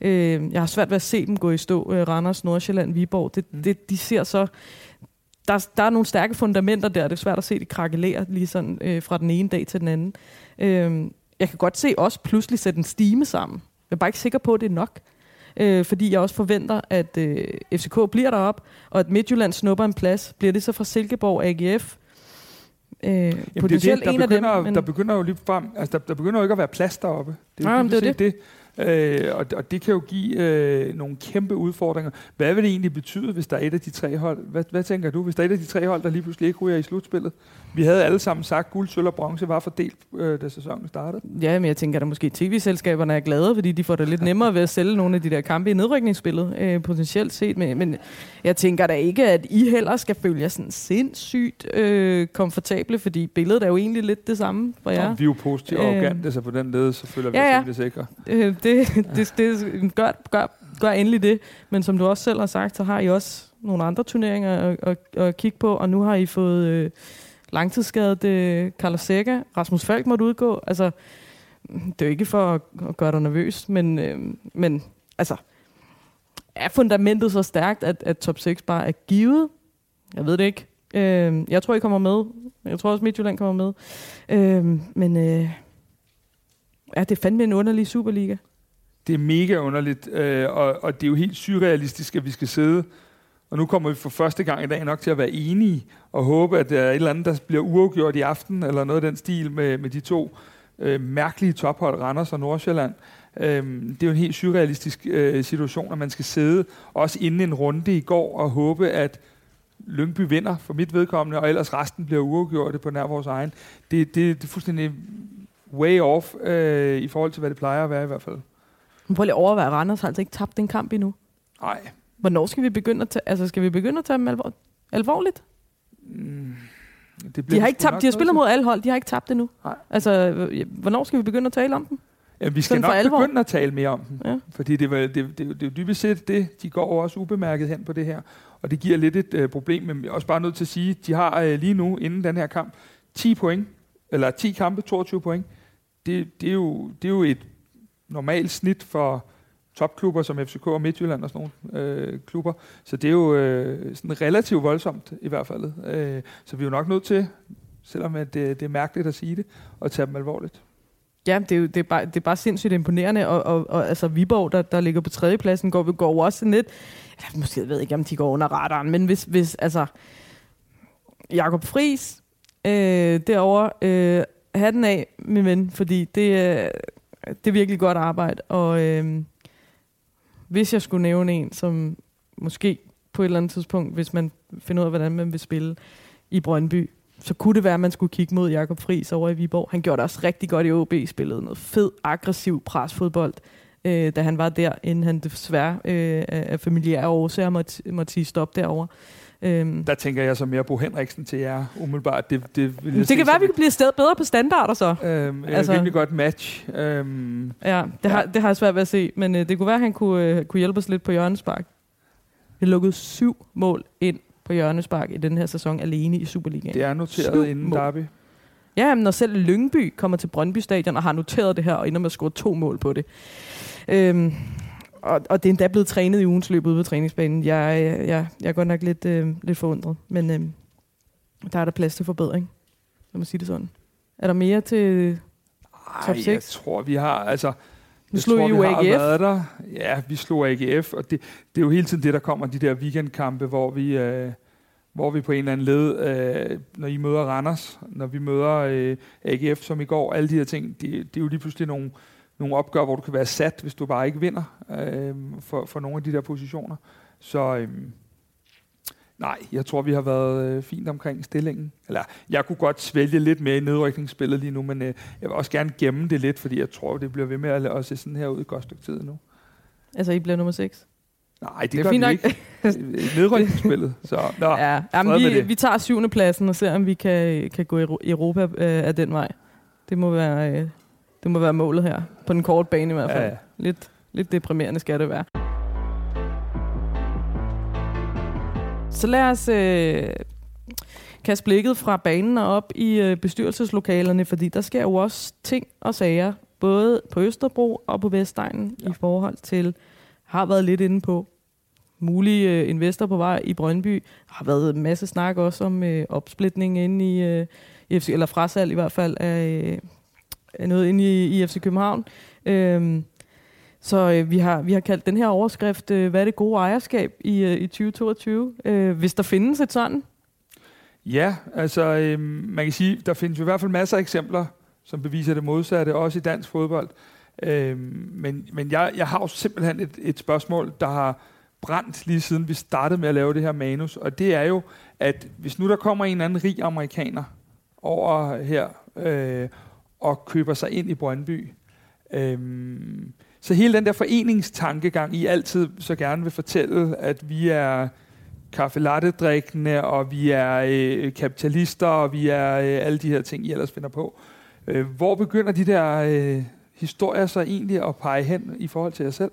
Øh, jeg har svært ved at se dem gå i stå. Øh, Randers, Nordsjælland, Viborg. Det, mm. det, de ser så der, der er nogle stærke fundamenter der. Det er svært at se, de krakelere lige sådan øh, fra den ene dag til den anden. Øh, jeg kan godt se os pludselig sætte en stime sammen. Jeg er bare ikke sikker på, at det er nok. Øh, fordi jeg også forventer, at øh, FCK bliver derop, og at Midtjylland snupper en plads. Bliver det så fra Silkeborg AGF? Øh, Jamen, potentielt det det, der en begynder, af dem. Men... Der begynder jo lige frem, altså der, der begynder jo ikke at være plads deroppe. Det er jo Nej, det, det. det. Øh, og, og det kan jo give øh, nogle kæmpe udfordringer. Hvad vil det egentlig betyde, hvis der er et af de tre hold? Hvad, hvad tænker du, hvis der er et af de tre hold, der lige pludselig ikke ryger i slutspillet? Vi havde alle sammen sagt, at guld, sølv og bronze var fordelt, øh, da sæsonen startede. Ja, men jeg tænker, at måske tv-selskaberne er glade, fordi de får det lidt nemmere ved at sælge nogle af de der kampe i nedrykningsspillet, øh, potentielt set. Men, men jeg tænker da ikke, at I heller skal følge jer sådan sindssygt øh, komfortable, fordi billedet er jo egentlig lidt det samme for jer. Nå, vi er jo positive og arrogante, så på den led, så føler vi ja, os ja. sikre. Øh, det, det, det, gør, gør, gør endelig det. Men som du også selv har sagt, så har I også nogle andre turneringer at, at, at kigge på, og nu har I fået øh, langtidsskadet øh, Carlos Seca. Rasmus Falk måtte udgå. Altså, det er jo ikke for at, at gøre dig nervøs, men, øh, men altså, er fundamentet så stærkt, at, at top 6 bare er givet? Jeg ved det ikke. Øh, jeg tror, I kommer med. Jeg tror også, Midtjylland kommer med. Øh, men øh, ja, det er fandme en underlig Superliga. Det er mega underligt, øh, og, og det er jo helt surrealistisk, at vi skal sidde og nu kommer vi for første gang i dag nok til at være enige og håbe, at der er et eller andet, der bliver uafgjort i aften, eller noget af den stil med, med de to øh, mærkelige tophold, Randers og Nordsjælland. Øh, det er jo en helt surrealistisk øh, situation, at man skal sidde også inden en runde i går og håbe, at Lyngby vinder for mit vedkommende, og ellers resten bliver uafgjort på nær vores egen. Det, det, det er fuldstændig way off øh, i forhold til, hvad det plejer at være i hvert fald. Prøv lige at overveje, at Randers har altså ikke tabt den kamp endnu. Nej. Hvornår skal vi begynde at tage, altså skal vi begynde at tage dem alvor, alvorligt? Mm, det de har ikke tabt, de har spillet mod alle hold, de har ikke tabt det nu. Nej. Altså, hvornår skal vi begynde at tale om dem? Ja, vi skal Sådan nok begynde at tale mere om dem. Ja. Fordi det, det, det, det, det er jo dybest set det, de går også ubemærket hen på det her. Og det giver lidt et uh, problem, men jeg er også bare nødt til at sige, de har uh, lige nu, inden den her kamp, 10 point, eller 10 kampe, 22 point. Det, det, er, jo, det er jo et normalt snit for topklubber som FCK og Midtjylland og sådan nogle øh, klubber. Så det er jo øh, sådan relativt voldsomt i hvert fald. Øh, så vi er jo nok nødt til, selvom det, det er mærkeligt at sige det, at tage dem alvorligt. Ja, det er, jo, det, er bare, det er bare sindssygt imponerende, og, og, og altså Viborg, der, der ligger på tredjepladsen, går, går også lidt, eller, måske jeg ved ikke, om de går under radaren, men hvis, hvis altså, Jakob Friis øh, derovre, øh, hatten af, min ven, fordi det, øh, det er virkelig godt arbejde, og øh, hvis jeg skulle nævne en, som måske på et eller andet tidspunkt, hvis man finder ud af, hvordan man vil spille i Brøndby, så kunne det være, at man skulle kigge mod Jakob Friis over i Viborg. Han gjorde det også rigtig godt i OB, spillede noget fed, aggressiv presfodbold, øh, da han var der, inden han desværre øh, af familiære årsager måtte, måtte sige stop derovre. Øhm. Der tænker jeg så mere på Henriksen til jer, umiddelbart. Det, det, vil det kan være, at vi kan blive stedet bedre på standarder så. Øhm, altså, et rimelig godt match. Øhm, ja, det, ja. Har, det har jeg svært ved at se, men øh, det kunne være, at han kunne, øh, kunne hjælpe os lidt på hjørnespark. Han lukkede syv mål ind på hjørnespark i den her sæson alene i Superligaen. Det er noteret syv inden mål. Derby. Ja, men når selv Lyngby kommer til Brøndby Stadion og har noteret det her, og ender med at score to mål på det. Øhm, og, og det er endda blevet trænet i ugens løb ude på træningsbanen. Jeg, jeg, jeg, jeg er godt nok lidt, øh, lidt forundret, men øh, der er der plads til forbedring. Lad mig sige det sådan. Er der mere til top 6? jeg tror, vi har... Altså, nu slog tror, I jo AGF. Der. Ja, vi slog AGF, og det, det er jo hele tiden det, der kommer, de der weekendkampe, hvor vi, øh, hvor vi på en eller anden led, øh, når I møder Randers, når vi møder øh, AGF som i går, alle de her ting, det, det er jo lige pludselig nogle, nogle opgør, hvor du kan være sat, hvis du bare ikke vinder øh, for, for nogle af de der positioner. Så øh, nej, jeg tror, vi har været øh, fint omkring stillingen. Eller jeg kunne godt svælge lidt mere i nedrykningsspillet lige nu, men øh, jeg vil også gerne gemme det lidt, fordi jeg tror, det bliver ved med at, at se sådan her ud i godt stykke tid nu. Altså, I bliver nummer 6? Nej, det, det gør vi ikke. Nedrykningsspillet. Så, nå, ja, jamen, vi, vi tager syvende pladsen og ser, om vi kan, kan gå i Europa øh, af den vej. Det må være... Øh, det må være målet her. På den korte bane i hvert fald. Ja, ja. Lidt, lidt deprimerende skal det være. Så lad os øh, kaste blikket fra banen og op i øh, bestyrelseslokalerne, fordi der sker jo også ting og sager, både på Østerbro og på Vestegnen, ja. i forhold til, har været lidt inde på, mulige øh, investor på vej i Brøndby. har været en masse snak også om øh, opsplitning inde i, øh, eller frasalg i hvert fald af, øh, noget inde i, i FC København. Øhm, så øh, vi, har, vi har kaldt den her overskrift, øh, hvad er det gode ejerskab i, øh, i 2022? Øh, hvis der findes et sådan? Ja, altså øh, man kan sige, der findes jo i hvert fald masser af eksempler, som beviser det modsatte, også i dansk fodbold. Øh, men men jeg, jeg har jo simpelthen et, et spørgsmål, der har brændt lige siden vi startede med at lave det her manus, og det er jo, at hvis nu der kommer en eller anden rig amerikaner over her øh, og køber sig ind i Brøndby, Øhm, så hele den der foreningstankegang, I altid så gerne vil fortælle, at vi er kaffe latte og vi er øh, kapitalister, og vi er øh, alle de her ting, I ellers finder på. Øh, hvor begynder de der øh, historier så egentlig at pege hen i forhold til jer selv?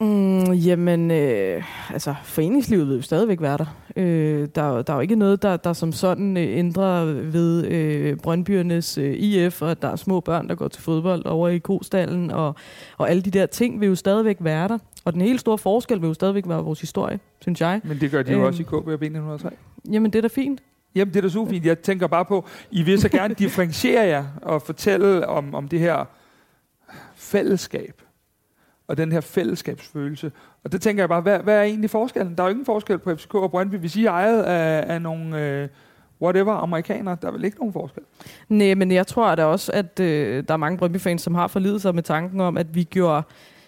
Mm, jamen, øh, altså, foreningslivet vil jo stadigvæk være der. Øh, der, der er jo ikke noget, der, der som sådan øh, ændrer ved øh, Brøndbyernes øh, IF, og at der er små børn, der går til fodbold over i Kostallen, og, og alle de der ting vil jo stadigvæk være der. Og den helt store forskel vil jo stadigvæk være vores historie, synes jeg. Men det gør de jo øh, også i KB 1903. Jamen, det er da fint. Jamen, det er da super fint. Jeg tænker bare på, I vil så gerne differentiere jer og fortælle om, om det her fællesskab og den her fællesskabsfølelse. Og det tænker jeg bare, hvad, hvad er egentlig forskellen? Der er jo ingen forskel på FCK og Brøndby. Hvis I er ejet af, af nogle øh, whatever amerikanere, der er vel ikke nogen forskel? Nej, men jeg tror da også, at øh, der er mange Brøndby-fans, som har forlidet sig med tanken om, at vi gjorde,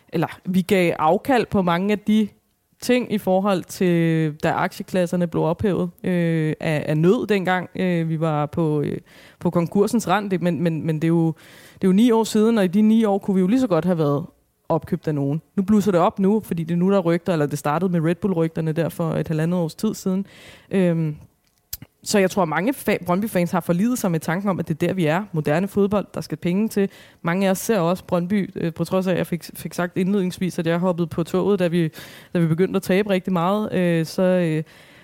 eller vi gav afkald på mange af de ting i forhold til, da aktieklasserne blev ophævet øh, af, af nød dengang. Øh, vi var på, øh, på konkursens rand, men, men, men det, er jo, det er jo ni år siden, og i de ni år kunne vi jo lige så godt have været opkøbt af nogen. Nu blusser det op nu, fordi det er nu, der rygter, eller det startede med Red Bull-rygterne der for et halvandet års tid siden. Øhm, så jeg tror, at mange fa- Brøndby-fans har forlidet sig med tanken om, at det er der, vi er. Moderne fodbold, der skal penge til. Mange af os ser også Brøndby, øh, på trods af, at jeg fik, fik sagt indledningsvis, at jeg hoppede på toget, da vi, da vi begyndte at tabe rigtig meget. Øh, så, øh,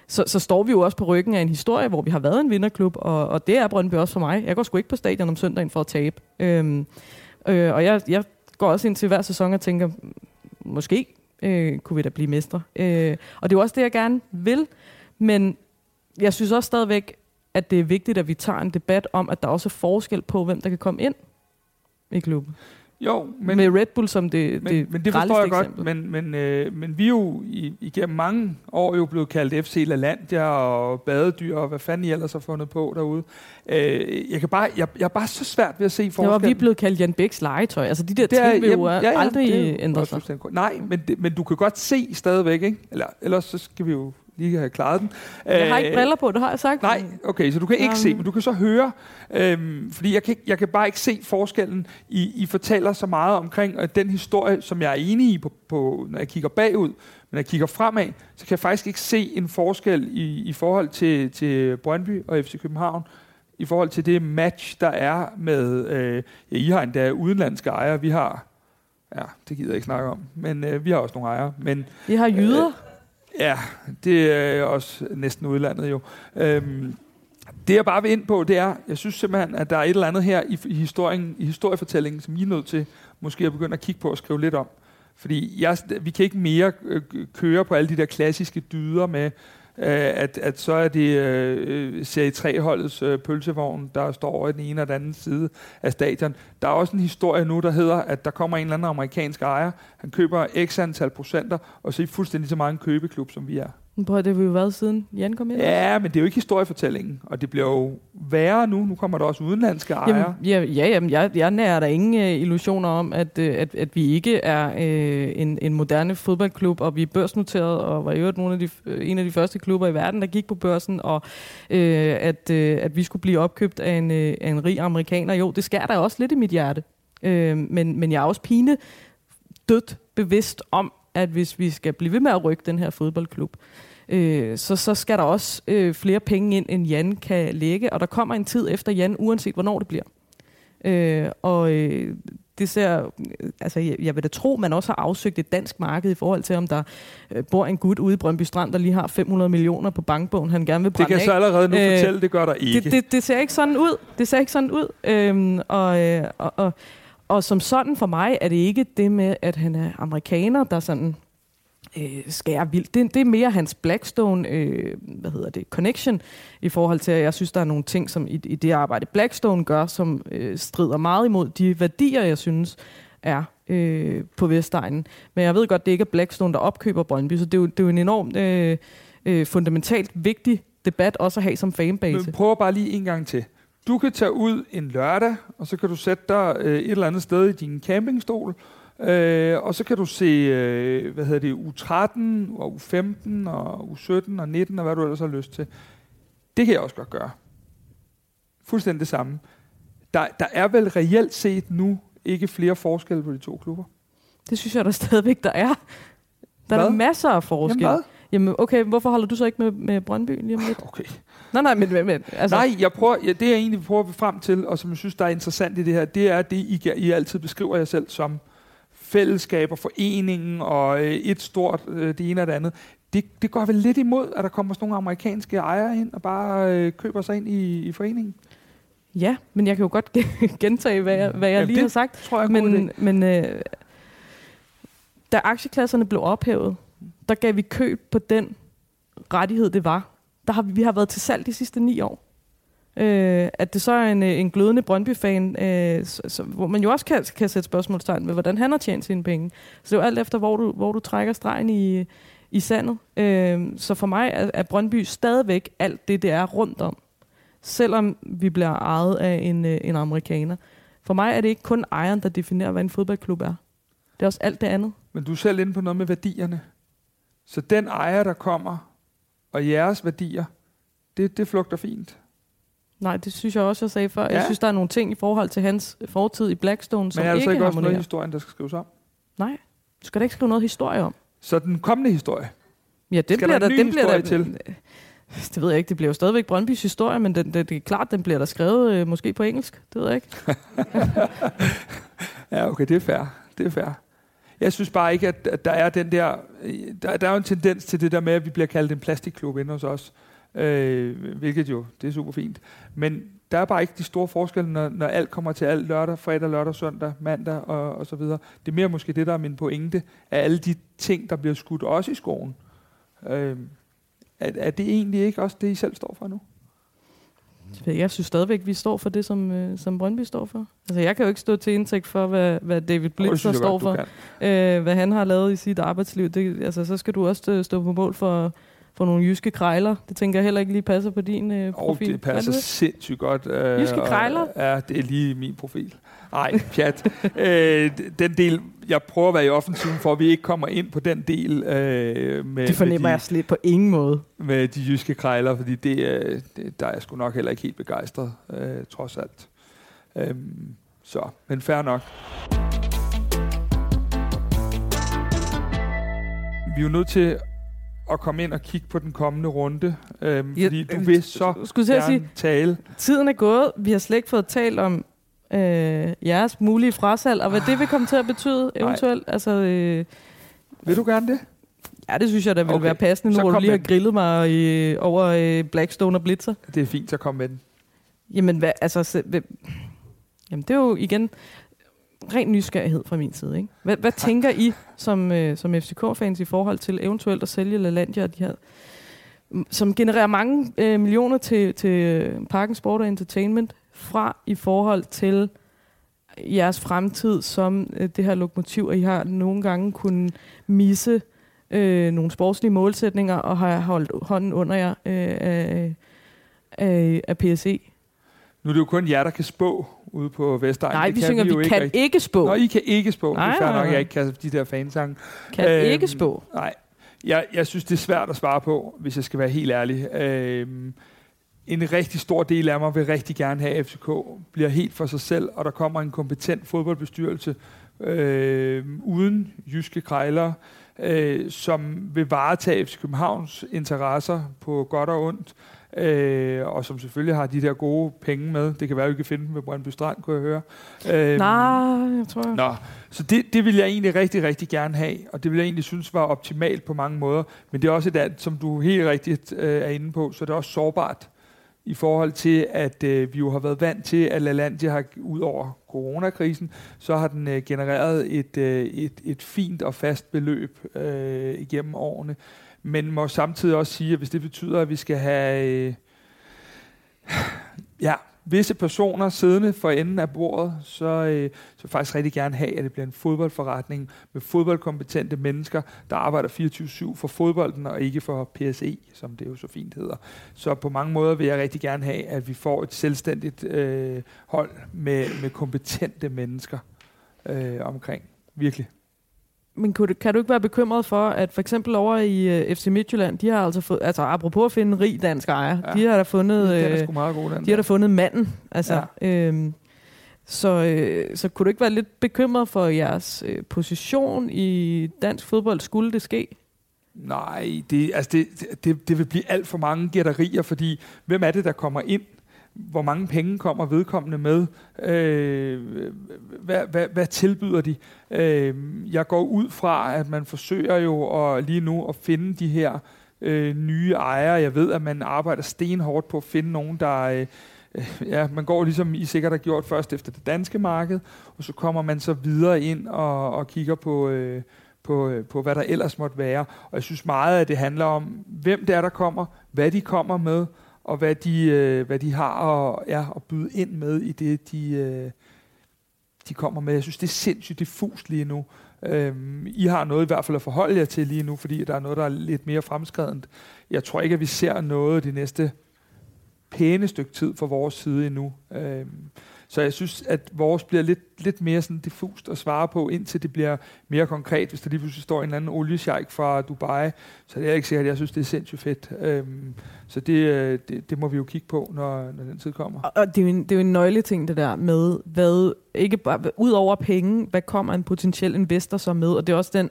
så, så står vi jo også på ryggen af en historie, hvor vi har været en vinderklub, og, og det er Brøndby også for mig. Jeg går sgu ikke på stadion om søndagen for at tabe. Øhm, øh, og jeg, jeg går også ind til hver sæson og tænker, måske øh, kunne vi da blive mestre. Øh, og det er jo også det, jeg gerne vil. Men jeg synes også stadigvæk, at det er vigtigt, at vi tager en debat om, at der også er forskel på, hvem der kan komme ind i klubben. Jo, men, med Red Bull som det, men, det men det forstår jeg godt, men, men, øh, men vi er jo i, igennem mange år jo blevet kaldt FC LaLandia og badedyr og hvad fanden I ellers har fundet på derude. Øh, jeg, kan bare, jeg, jeg er bare så svært ved at se forskellen. Ja, vi er blevet kaldt Jan Bæks legetøj. Altså de der det er, ting vil jo ja, ja, aldrig ændre sig. Nej, men, det, men du kan godt se stadigvæk, ikke? Eller, ellers så skal vi jo lige have klaret den. Jeg har ikke briller på, det har jeg sagt. Nej, okay, så du kan ikke um. se, men du kan så høre, øhm, fordi jeg kan, jeg kan bare ikke se forskellen. I, I fortæller så meget omkring at den historie, som jeg er enig i, på, på, når jeg kigger bagud, men når jeg kigger fremad, så kan jeg faktisk ikke se en forskel i, i forhold til, til Brøndby og FC København, i forhold til det match, der er med, øh, ja, I har endda udenlandske ejere, vi har, ja, det gider jeg ikke snakke om, men øh, vi har også nogle ejere. Men, vi har jyder. Ja, det er også næsten udlandet jo. Øhm, det jeg bare vil ind på, det er, jeg synes simpelthen, at der er et eller andet her i, i, historien, i historiefortællingen, som I er nødt til måske at begynde at kigge på og skrive lidt om. Fordi jeg, vi kan ikke mere øh, køre på alle de der klassiske dyder med, Øh, at, at så er det øh, serie 3-holdets øh, pølsevogn, der står over i den ene og den anden side af stadion. Der er også en historie nu, der hedder, at der kommer en eller anden amerikansk ejer, han køber x antal procenter, og så er fuldstændig så meget en købeklub, som vi er. Prøv, det har vi jo været siden Jan kom ind. Ja, men det er jo ikke historiefortællingen, og det bliver jo værre nu. Nu kommer der også udenlandske ejere. Jamen, ja, ja jamen, jeg, jeg nærer der ingen uh, illusioner om, at, uh, at, at vi ikke er uh, en, en moderne fodboldklub, og vi er børsnoteret, og var jo nogle af de, uh, en af de første klubber i verden, der gik på børsen, og uh, at, uh, at vi skulle blive opkøbt af en, uh, af en rig amerikaner. Jo, det skærer der også lidt i mit hjerte. Uh, men, men jeg er også pine dødt bevidst om, at hvis vi skal blive ved med at rykke den her fodboldklub, øh, så, så skal der også øh, flere penge ind, end Jan kan lægge. Og der kommer en tid efter Jan, uanset hvornår det bliver. Øh, og øh, det ser, altså jeg, jeg vil da tro, man også har afsøgt et dansk marked i forhold til, om der øh, bor en gut ude i Brøndby Strand, der lige har 500 millioner på bankbogen, han gerne vil brænde Det kan jeg så allerede nu øh, fortælle, det gør der ikke. Det, det, det ser ikke sådan ud. Det ser ikke sådan ud. Øhm, og, øh, og, og, og som sådan for mig er det ikke det med, at han er amerikaner, der sådan øh, skære vildt. Det, det er mere hans Blackstone øh, hvad hedder det, connection i forhold til, at jeg synes, der er nogle ting som i, i det arbejde, Blackstone gør, som øh, strider meget imod de værdier, jeg synes er øh, på Vestegnen. Men jeg ved godt, det ikke er Blackstone, der opkøber Brøndby, så det er jo, det er jo en enormt øh, øh, fundamentalt vigtig debat også at have som fanbase. Men prøv bare lige en gang til. Du kan tage ud en lørdag, og så kan du sætte dig øh, et eller andet sted i din campingstol, øh, og så kan du se, øh, hvad hedder det, u 13 og u 15 og u 17 og 19 og hvad du ellers har lyst til. Det kan jeg også godt gøre. Fuldstændig det samme. Der, der er vel reelt set nu ikke flere forskelle på de to klubber? Det synes jeg der stadigvæk, der er. Der hvad? er masser af forskel. Jamen, hvad? Jamen, okay, hvorfor holder du så ikke med, med Brøndby lige om lidt? Okay. Nej, nej, men, men altså. Nej, jeg prøver, ja, det jeg egentlig prøver frem til, og som jeg synes, der er interessant i det her, det er det, I, I altid beskriver jer selv som fællesskaber, foreningen og øh, et stort, øh, det ene og det andet. Det, det går vel lidt imod, at der kommer sådan nogle amerikanske ejere ind og bare øh, køber sig ind i, i foreningen? Ja, men jeg kan jo godt gentage, hvad jeg, hvad jeg Jamen, lige har sagt. tror jeg men, men øh, da aktieklasserne blev ophævet, der gav vi køb på den rettighed, det var. Der har vi, vi har været til salg de sidste ni år. Øh, at det så er en, øh, en glødende Brøndby-fan, øh, så, så, hvor man jo også kan, kan sætte spørgsmålstegn ved, hvordan han har tjent sine penge. Så det er jo alt efter, hvor du, hvor du trækker stregen i, i sandet. Øh, så for mig er, er Brøndby stadigvæk alt det, det er rundt om. Selvom vi bliver ejet af en, øh, en amerikaner. For mig er det ikke kun ejeren, der definerer, hvad en fodboldklub er. Det er også alt det andet. Men du er selv inde på noget med værdierne. Så den ejer, der kommer, og jeres værdier, det, det flugter fint. Nej, det synes jeg også, jeg sagde før. Ja. Jeg synes, der er nogle ting i forhold til hans fortid i Blackstone, som Men er der så ikke også noget i historien, der skal skrives om? Nej, du skal da ikke skrive noget historie om. Så den kommende historie? Ja, det skal bliver der, den bliver der til? Det ved jeg ikke. Det bliver jo stadigvæk Brøndbys historie, men det, det, det er klart, den bliver der skrevet øh, måske på engelsk. Det ved jeg ikke. ja, okay, det er fair. Det er fair. Jeg synes bare ikke, at, at der er den der... Der, der er jo en tendens til det der med, at vi bliver kaldt en plastikklub inde hos os. Øh, hvilket jo, det er super fint. Men der er bare ikke de store forskelle, når, når alt kommer til alt lørdag, fredag, lørdag, søndag, mandag og, og så videre. Det er mere måske det, der er min pointe, af alle de ting, der bliver skudt også i skoven. Øh, er, er det egentlig ikke også det, I selv står for nu? Jeg synes stadigvæk, vi står for det, som, øh, som Brøndby står for. Altså, jeg kan jo ikke stå til indtægt for, hvad, hvad David Blitzer står for. Øh, hvad han har lavet i sit arbejdsliv. Det, altså, så skal du også stå på mål for, for nogle jyske krejler. Det tænker jeg heller ikke lige passer på din øh, profil. Oh, det passer det? sindssygt godt. Øh, jyske krejler? Og, ja, det er lige min profil. Nej, pjat. øh, den del, jeg prøver at være i offensiven for, at vi ikke kommer ind på den del. Øh, med, det fornemmer med de, jeg slet på ingen måde. Med de jyske krejler, fordi det, øh, det, der er jeg sgu nok heller ikke helt begejstret, øh, trods alt. Øh, så, men fair nok. Vi er jo nødt til at komme ind og kigge på den kommende runde, øhm, ja, fordi du vil så skulle gerne sige, tale. Tiden er gået. Vi har slet ikke fået talt om øh, jeres mulige frasalg, og hvad det vil komme til at betyde eventuelt. Altså, øh, vil du gerne det? Ja, det synes jeg, der vil okay. være passende, nu hvor du lige har grillet mig i, over øh, Blackstone og Blitzer. Det er fint, så kom med den. Jamen, hvad, altså, så, hvad, jamen, det er jo igen ren nysgerrighed fra min side. Ikke? Hvad, hvad tænker I som, øh, som FCK-fans i forhold til eventuelt at sælge LaLandia og de her som genererer mange øh, millioner til, til øh, Parken Sport og Entertainment fra i forhold til jeres fremtid som øh, det her lokomotiv, og I har nogle gange kunnet misse øh, nogle sportslige målsætninger og har holdt hånden under jer øh, af, af, af PSE? Nu er det jo kun jer, der kan spå ude på Vestegn. Nej, det vi kan synger, vi, vi kan ikke, ikke spå. Nå, I kan ikke spå. Nej, det er nok, jeg ikke kan de der fansange. Kan øhm, ikke spå. Nej, jeg, jeg synes, det er svært at svare på, hvis jeg skal være helt ærlig. Øhm, en rigtig stor del af mig vil rigtig gerne have, at FCK bliver helt for sig selv, og der kommer en kompetent fodboldbestyrelse øh, uden jyske krejler, øh, som vil varetage FC Københavns interesser på godt og ondt, øh, og som selvfølgelig har de der gode penge med. Det kan være, at vi kan finde dem ved Brøndby Strand, kunne jeg høre. Øh, Nej, jeg tror... Nå, så det, det vil jeg egentlig rigtig, rigtig gerne have, og det vil jeg egentlig synes var optimalt på mange måder. Men det er også et andet, som du helt rigtigt øh, er inde på, så det er også sårbart i forhold til, at øh, vi jo har været vant til, at LaLandia har, ud over coronakrisen, så har den øh, genereret et, øh, et, et fint og fast beløb øh, igennem årene. Men må samtidig også sige, at hvis det betyder, at vi skal have... Øh, ja, visse personer siddende for enden af bordet, så, øh, så vil faktisk rigtig gerne have, at det bliver en fodboldforretning med fodboldkompetente mennesker, der arbejder 24-7 for fodbolden og ikke for PSE, som det jo så fint hedder. Så på mange måder vil jeg rigtig gerne have, at vi får et selvstændigt øh, hold med, med kompetente mennesker øh, omkring. Virkelig. Men kan du, kan du ikke være bekymret for, at for eksempel over i uh, øh, FC Midtjylland, de har altså fået, altså apropos at finde en rig dansk ejer, ja. de har da fundet, det er øh, meget god, de har da fundet manden. Altså, ja. øhm, så, øh, så kunne du ikke være lidt bekymret for jeres øh, position i dansk fodbold, skulle det ske? Nej, det, altså det, det, det vil blive alt for mange gætterier, fordi hvem er det, der kommer ind? Hvor mange penge kommer vedkommende med, øh, hvad, hvad, hvad tilbyder de. Øh, jeg går ud fra, at man forsøger jo at, lige nu at finde de her øh, nye ejere. Jeg ved, at man arbejder stenhårdt på at finde nogen, der... Øh, øh ja, man går ligesom I sikkert har gjort først efter det danske marked, og så kommer man så videre ind og, og kigger på, øh, på, øh, på, hvad der ellers måtte være. Og jeg synes meget, at det handler om, hvem det er, der kommer, hvad de kommer med, og hvad de, øh, hvad de har at, ja, at byde ind med i det, de, øh, de kommer med. Jeg synes, det er sindssygt diffust lige nu. Øhm, I har noget i hvert fald at forholde jer til lige nu, fordi der er noget, der er lidt mere fremskredent. Jeg tror ikke, at vi ser noget de næste pæne stykke tid fra vores side endnu. Øhm, så jeg synes, at vores bliver lidt, lidt mere sådan diffust at svare på, indtil det bliver mere konkret. Hvis der lige pludselig står en eller anden oliesjejk fra Dubai, så det er ikke sikkert, at jeg synes, det er sindssygt fedt. Øhm, så det, øh, det, det må vi jo kigge på, når, når den tid kommer. Og det er, jo en, det er jo en nøgleting, det der med, hvad, ikke bare, ud over penge, hvad kommer en potentiel investor så med? Og det er også den,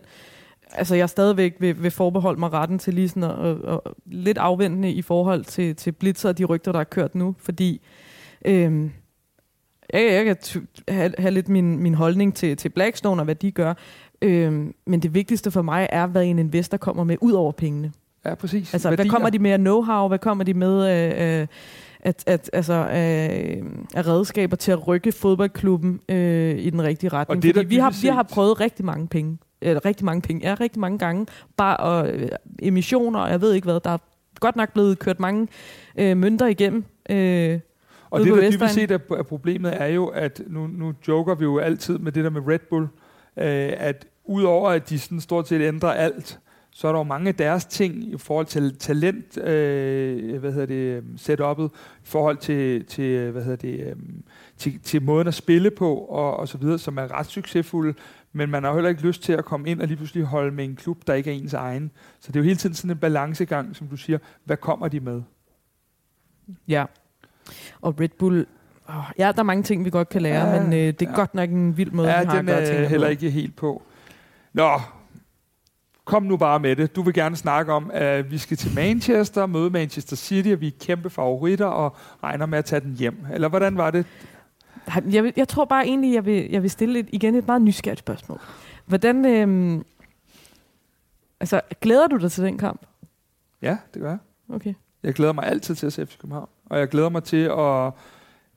altså jeg stadigvæk vil, vil forbeholde mig retten til lige sådan at, at, at, lidt afventende i forhold til, til Blitzer og de rygter, der er kørt nu, fordi øhm, jeg, jeg kan have, have lidt min, min holdning til, til Blackstone og hvad de gør, øhm, men det vigtigste for mig er, hvad en investor kommer med ud over pengene. Ja, præcis. Altså, Værdier. hvad kommer de med af know-how? Hvad kommer de med af, øh, at, at, altså, af, af redskaber til at rykke fodboldklubben øh, i den rigtige retning? Og det, Fordi vi har, vi har prøvet rigtig mange penge. Eller rigtig mange penge. Ja, rigtig mange gange. Bare og, øh, emissioner, jeg ved ikke hvad. Der er godt nok blevet kørt mange øh, mønter igennem. Øh, og det, der dybest set er, er problemet, er jo, at nu, nu joker vi jo altid med det der med Red Bull, øh, at udover at de sådan stort set ændrer alt, så er der jo mange af deres ting i forhold til talent, øh, hvad hedder det, setup'et, i forhold til, til hvad hedder det, øh, til, til måden at spille på, og, og så videre, som er ret succesfulde, men man har heller ikke lyst til at komme ind og lige pludselig holde med en klub, der ikke er ens egen. Så det er jo hele tiden sådan en balancegang, som du siger, hvad kommer de med? Ja, og Red Bull, oh, ja, der er mange ting, vi godt kan lære, ja, men øh, det er ja. godt nok en vild måde, ja, vi har den at gøre er heller ikke helt på. Nå, kom nu bare med det. Du vil gerne snakke om, at vi skal til Manchester, møde Manchester City, og vi er kæmpe favoritter og regner med at tage den hjem. Eller hvordan var det? Jeg, vil, jeg tror bare egentlig, jeg vil, jeg vil stille et, igen et meget nysgerrigt spørgsmål. Hvordan, øhm, altså, glæder du dig til den kamp? Ja, det gør jeg. Okay. Jeg glæder mig altid til at se FC København og jeg glæder mig til at...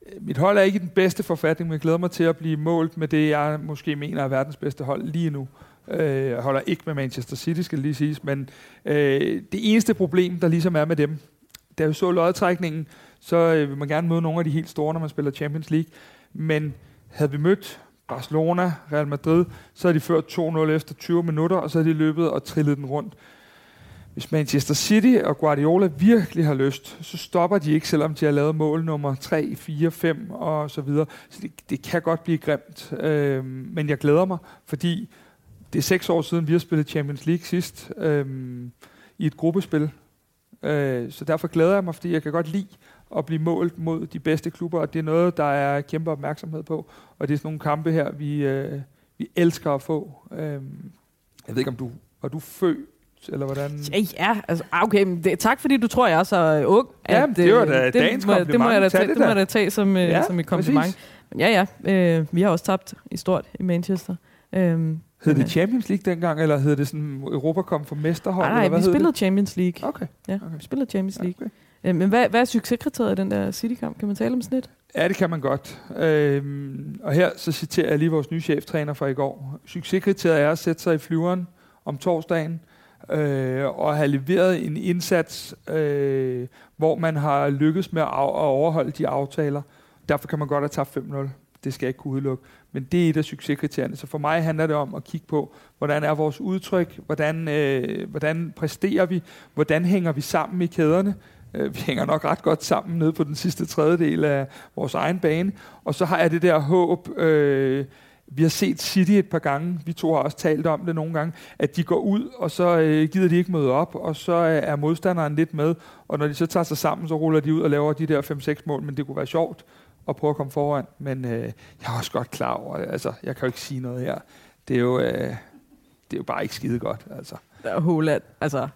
Øh, mit hold er ikke i den bedste forfatning, men jeg glæder mig til at blive målt med det, jeg måske mener er verdens bedste hold lige nu. Øh, jeg holder ikke med Manchester City, skal det lige siges, men øh, det eneste problem, der ligesom er med dem, da vi så lodtrækningen, så øh, vil man gerne møde nogle af de helt store, når man spiller Champions League. Men havde vi mødt Barcelona, Real Madrid, så havde de ført 2-0 efter 20 minutter, og så havde de løbet og trillet den rundt. Hvis Manchester City og Guardiola virkelig har lyst, så stopper de ikke, selvom de har lavet mål nummer 3, 4, 5 og så videre. Så det, det kan godt blive grimt. Øh, men jeg glæder mig, fordi det er seks år siden, vi har spillet Champions League sidst øh, i et gruppespil. Øh, så derfor glæder jeg mig, fordi jeg kan godt lide at blive målt mod de bedste klubber, og det er noget, der er kæmpe opmærksomhed på. Og det er sådan nogle kampe her, vi, øh, vi elsker at få. Øh, jeg ved ikke, om du var du født eller hvordan? Ja, ja altså, ah, okay, men det, tak fordi du tror, jeg er så ung. Ja, at, det var da det, dagens må, det må jeg da tage, det, det må jeg da tage som, øh, ja, som et kompliment. Præcis. Men ja, ja, øh, vi har også tabt i stort i Manchester. Øhm, Hed det Champions League dengang, eller hed det sådan Europa kom for mesterhold? Nej, nej, vi spillede det? Champions League. Okay. Ja, okay. vi spillede Champions League. Okay. Øh, men hvad, hvad er succeskriteriet i den der City-kamp? Kan man tale om sådan et? Ja, det kan man godt. Øhm, og her så citerer jeg lige vores nye cheftræner fra i går. Succeskriteriet er at sætte sig i flyveren om torsdagen, øh, og have leveret en indsats, øh, hvor man har lykkes med at, af- at overholde de aftaler. derfor kan man godt have tabt 5-0. Det skal jeg ikke kunne udelukke. Men det er et af succeskriterierne. Så for mig handler det om at kigge på, hvordan er vores udtryk, hvordan, øh, hvordan præsterer vi, hvordan hænger vi sammen i kæderne. Øh, vi hænger nok ret godt sammen nede på den sidste tredjedel af vores egen bane. Og så har jeg det der håb, øh, vi har set City et par gange, vi to har også talt om det nogle gange, at de går ud, og så øh, gider de ikke møde op, og så øh, er modstanderen lidt med, og når de så tager sig sammen, så ruller de ud og laver de der 5-6 mål, men det kunne være sjovt at prøve at komme foran, men øh, jeg er også godt klar over det, altså jeg kan jo ikke sige noget her. Det er jo, øh, det er jo bare ikke skide godt, altså. Der er Holland, altså,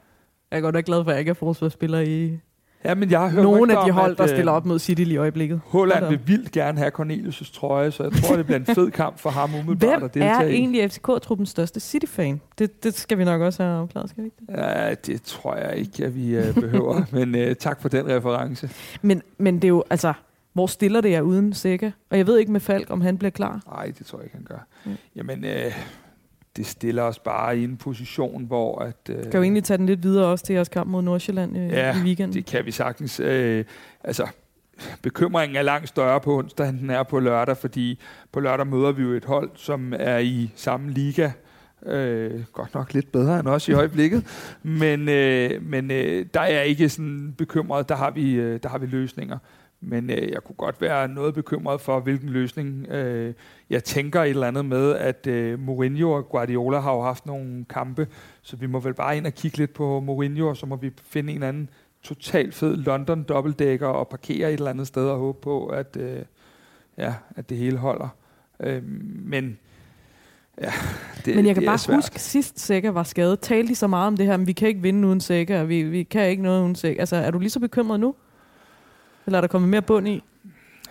jeg er godt nok glad for, at jeg ikke er forsvarsspiller i, Ja, men jeg har hørt Nogle af de hold, at, der stiller øh, op mod City lige i øjeblikket. Holland vil vildt gerne have Cornelius' trøje, så jeg tror, det bliver en fed kamp for ham umiddelbart at deltage Hvem er egentlig FCK-truppens største City-fan? Det, det skal vi nok også have afklaret, skal vi ikke det? Ja, det tror jeg ikke, at vi uh, behøver, men uh, tak for den reference. Men, men det er jo, altså, hvor stiller det jer uden Sække? Og jeg ved ikke med Falk, om han bliver klar. Nej, det tror jeg ikke, han gør. Mm. Jamen, uh, det stiller os bare i en position, hvor... At, øh, kan jo egentlig tage den lidt videre også til jeres kamp mod Nordsjælland øh, ja, i weekenden. det kan vi sagtens. Øh, altså, bekymringen er langt større på onsdag, end den er på lørdag, fordi på lørdag møder vi jo et hold, som er i samme liga, Øh, godt nok lidt bedre end os i øjeblikket, men, øh, men øh, der er ikke sådan bekymret, der har vi, øh, der har vi løsninger. Men øh, jeg kunne godt være noget bekymret for, hvilken løsning. Øh, jeg tænker et eller andet med, at øh, Mourinho og Guardiola har jo haft nogle kampe, så vi må vel bare ind og kigge lidt på Mourinho, og så må vi finde en anden totalt fed London dobbeltdækker og parkere et eller andet sted og håbe på, at, øh, ja, at det hele holder. Øh, men Ja, det, men jeg kan det bare svært. huske, sidst Sækker var skadet, talte de så meget om det her, men vi kan ikke vinde uden Sækker, vi, vi kan ikke noget uden Sækker. Altså, er du lige så bekymret nu? Eller er der kommet mere bund i?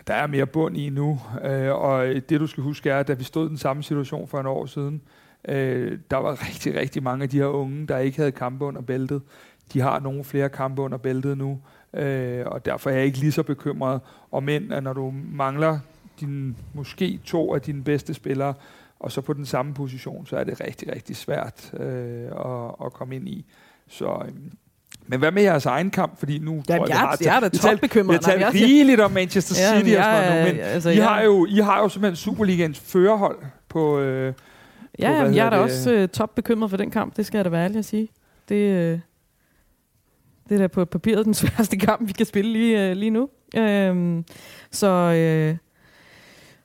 Der er mere bund i nu, øh, og det du skal huske er, at da vi stod i den samme situation for en år siden, øh, der var rigtig, rigtig mange af de her unge, der ikke havde kampe under bæltet. De har nogle flere kampe under bæltet nu, øh, og derfor er jeg ikke lige så bekymret om end, at når du mangler din, måske to af dine bedste spillere, og så på den samme position, så er det rigtig, rigtig svært øh, at, at komme ind i. Så øh, men hvad med jeres egen kamp? Fordi nu ja, tror jeg, jeg, jeg er da topbekymret. Vi har talt rigeligt om Manchester City ja, og sådan noget, men altså, I, har jo, I har jo simpelthen Superligaens førerhold på... Øh, ja, på, jamen, jeg er da også uh, topbekymret for den kamp, det skal jeg da være ærlig at sige. Det, uh, det er da på papiret den sværeste kamp, vi kan spille lige, uh, lige nu. Uh, så uh,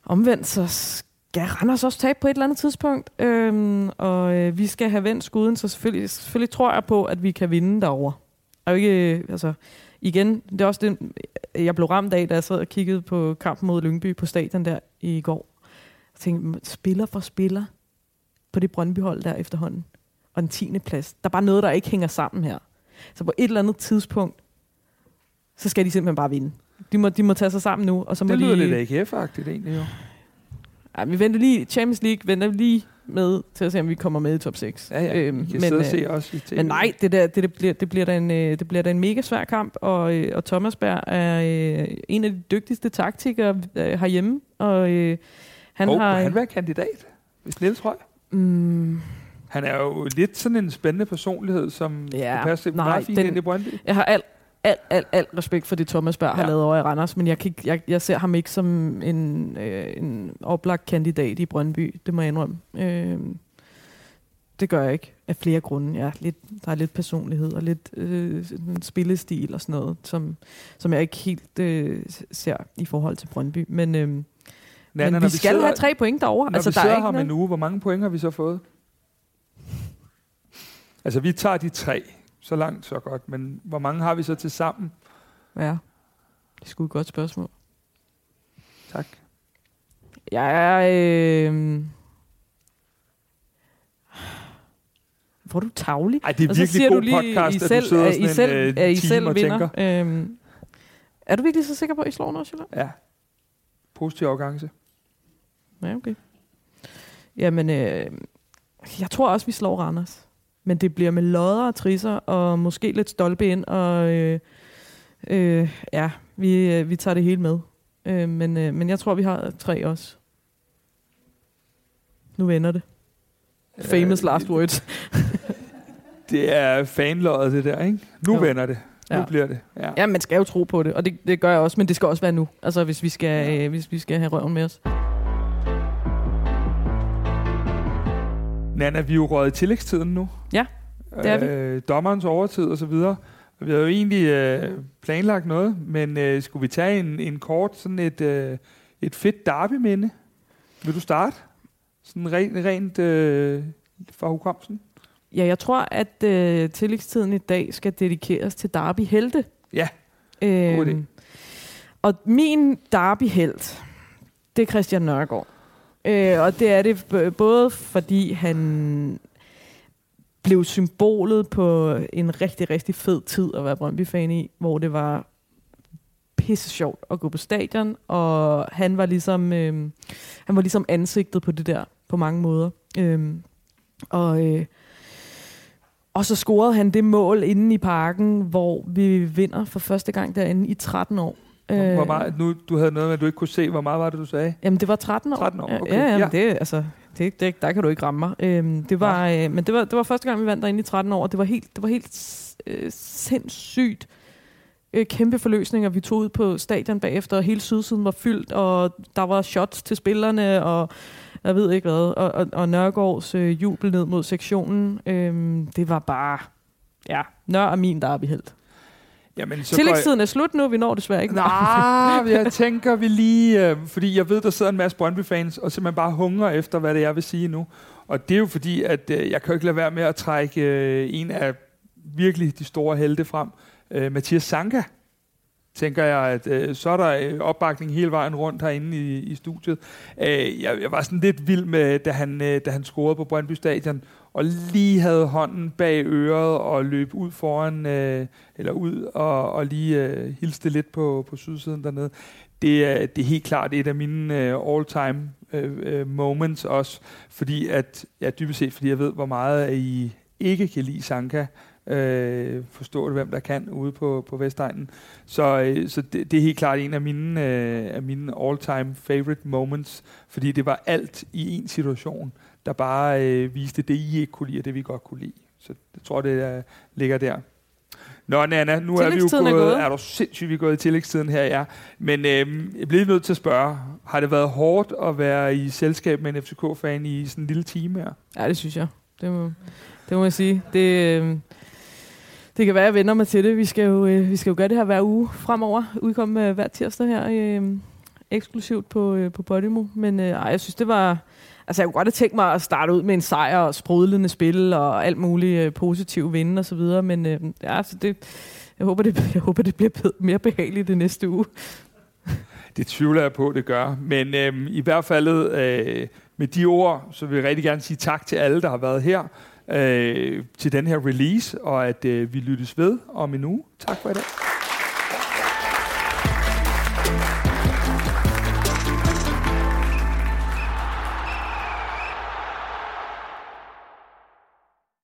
omvendt, så skal Randers også tabe på et eller andet tidspunkt. Uh, og uh, vi skal have vendt skuden, så selvfølgelig, selvfølgelig tror jeg på, at vi kan vinde derover er jo ikke, altså, igen, det er også det, jeg blev ramt af, da jeg sad og kiggede på kampen mod Lyngby på stadion der i går. Jeg tænkte, spiller for spiller på det Brøndby-hold der efterhånden. Og den 10. plads. Der er bare noget, der ikke hænger sammen her. Så på et eller andet tidspunkt, så skal de simpelthen bare vinde. De må, de må tage sig sammen nu. Og så må det lyder de, lidt AGF-agtigt egentlig jo. Ja, vi venter lige, Champions League venter lige med til at se, om vi kommer med i top 6. Ja, ja. Øhm, men, sidde og se øh, også i TV. Men nej, det, der, det, det, bliver, det, bliver da en, øh, det bliver da en mega svær kamp, og, øh, og Thomas Berg er øh, en af de dygtigste taktikere øh, herhjemme. Og, øh, han oh, har, han være kandidat, hvis Niels Røg? Mm, han er jo lidt sådan en spændende personlighed, som ja, kan passe nej, meget fint den, ind i Brøndby. Jeg har alt, alt, alt, alt respekt for det, Thomas Berg ja. har lavet over i Randers, men jeg, kan, jeg, jeg ser ham ikke som en, øh, en oplagt kandidat i Brøndby, det må jeg indrømme. Øh, det gør jeg ikke, af flere grunde. Ja, lidt, der er lidt personlighed og lidt øh, spillestil og sådan noget, som, som jeg ikke helt øh, ser i forhold til Brøndby. Men, øh, Nana, men vi, vi skal sidder, have tre point derovre. Når altså, vi der sidder er her en uge, hvor mange point har vi så fået? Altså, vi tager de tre. Så langt, så godt. Men hvor mange har vi så til sammen? Ja, det er sgu et godt spørgsmål. Tak. Jeg er... Øh... Hvor er du tavlig? Ej, det er virkelig god podcast, I selv, at du sidder I selv, en uh, I selv vinder. Øhm, er du virkelig så sikker på, at I slår Nordsjælland? Ja. Positiv afgangse. Ja, okay. Jamen, øh, jeg tror også, vi slår Randers. Men det bliver med lodder og trisser, og måske lidt stolpe ind, og øh, øh, ja, vi, øh, vi tager det hele med. Øh, men, øh, men jeg tror, vi har tre også. Nu vender det. Famous last words. det er fanløjet, det der, ikke? Nu ja. vender det. Ja. Nu bliver det. Ja. ja, man skal jo tro på det, og det, det gør jeg også, men det skal også være nu, altså hvis vi skal, ja. øh, hvis vi skal have røven med os. Nana, vi er jo røget i tillægstiden nu. Ja, det er vi. Øh, dommerens overtid og så videre. Vi har jo egentlig øh, planlagt noget, men øh, skulle vi tage en, en kort, sådan et, øh, et fedt derby-minde? Vil du starte? Sådan rent, rent øh, fra hukommelsen? Ja, jeg tror, at øh, tillægstiden i dag skal dedikeres til Derby-helte. Ja, øh, god idé. Og min Derby-helt, det er Christian Nørgaard. Øh, og det er det både fordi han blev symbolet på en rigtig, rigtig fed tid at være Brøndby-fan i, hvor det var pisse sjovt at gå på stadion, og han var ligesom, øh, han var ligesom ansigtet på det der på mange måder. Øh, og, øh, og så scorede han det mål inde i parken, hvor vi vinder for første gang derinde i 13 år. Hvor meget, nu, du havde noget med, at du ikke kunne se, hvor meget var det, du sagde? Jamen, det var 13 år. 13 år, okay. Ja, ja, ja. Det, altså, det, det, der kan du ikke ramme mig. Øhm, det var, ja. øh, men det var, det var første gang, vi vandt derinde i 13 år, og det var helt, det var helt øh, sindssygt øh, kæmpe forløsninger. Vi tog ud på stadion bagefter, og hele sydsiden var fyldt, og der var shots til spillerne, og jeg ved ikke hvad. Og, og, og Nørgaards øh, jubel ned mod sektionen, øh, det var bare... Ja, Nør er min der er vi helt. Jamen, så Tillægstiden jeg... er slut nu, vi når desværre ikke. Nej, jeg tænker vi lige, øh, fordi jeg ved, der sidder en masse Brøndby-fans, og simpelthen bare hungrer efter, hvad det er, jeg vil sige nu. Og det er jo fordi, at øh, jeg kan jo ikke lade være med at trække øh, en af virkelig de store helte frem, øh, Mathias Sanka tænker jeg, at øh, så er der øh, opbakning hele vejen rundt herinde i, i studiet. Øh, jeg, jeg var sådan lidt vild med, da han, øh, da han scorede på Brøndby Stadion, og lige havde hånden bag øret og løb ud foran, øh, eller ud og, og lige øh, hilste lidt på, på sydsiden dernede. Det er, det er helt klart et af mine øh, all-time øh, øh, moments også, fordi at, ja, dybest set, fordi jeg ved, hvor meget I ikke kan lide Sanka, øh, forstå det, hvem der kan ude på, på Vestegnen. Så, øh, så det, det er helt klart en af mine, øh, af mine all-time favorite moments, fordi det var alt i en situation, der bare øh, viste det, I ikke kunne lide, og det vi godt kunne lide. Så jeg tror, det uh, ligger der. Nå, Nana, nu er vi jo gået, er, gået. er du sindssygt, vi er gået i tillægstiden her, ja. Men øh, jeg bliver nødt til at spørge, har det været hårdt at være i selskab med en FCK-fan i sådan en lille time her? Ja, det synes jeg. Det må, det må jeg sige. Det, øh, det kan være, at jeg vender mig til det. Vi skal jo, øh, vi skal jo gøre det her hver uge fremover. Udkomme øh, hver tirsdag her øh, eksklusivt på, øh, på Podimo. Men øh, ej, jeg synes, det var... Altså, jeg kunne godt have tænkt mig at starte ud med en sejr og sprudlende spil og alt muligt øh, positiv vinde og så videre. Men øh, ja, altså det, jeg, håber, det, jeg håber, det bliver mere behageligt det næste uge. Det tvivler jeg på, det gør. Men øh, i hvert fald øh, med de ord, så vil jeg rigtig gerne sige tak til alle, der har været her øh, til den her release, og at øh, vi lyttes ved om en uge. Tak for i dag.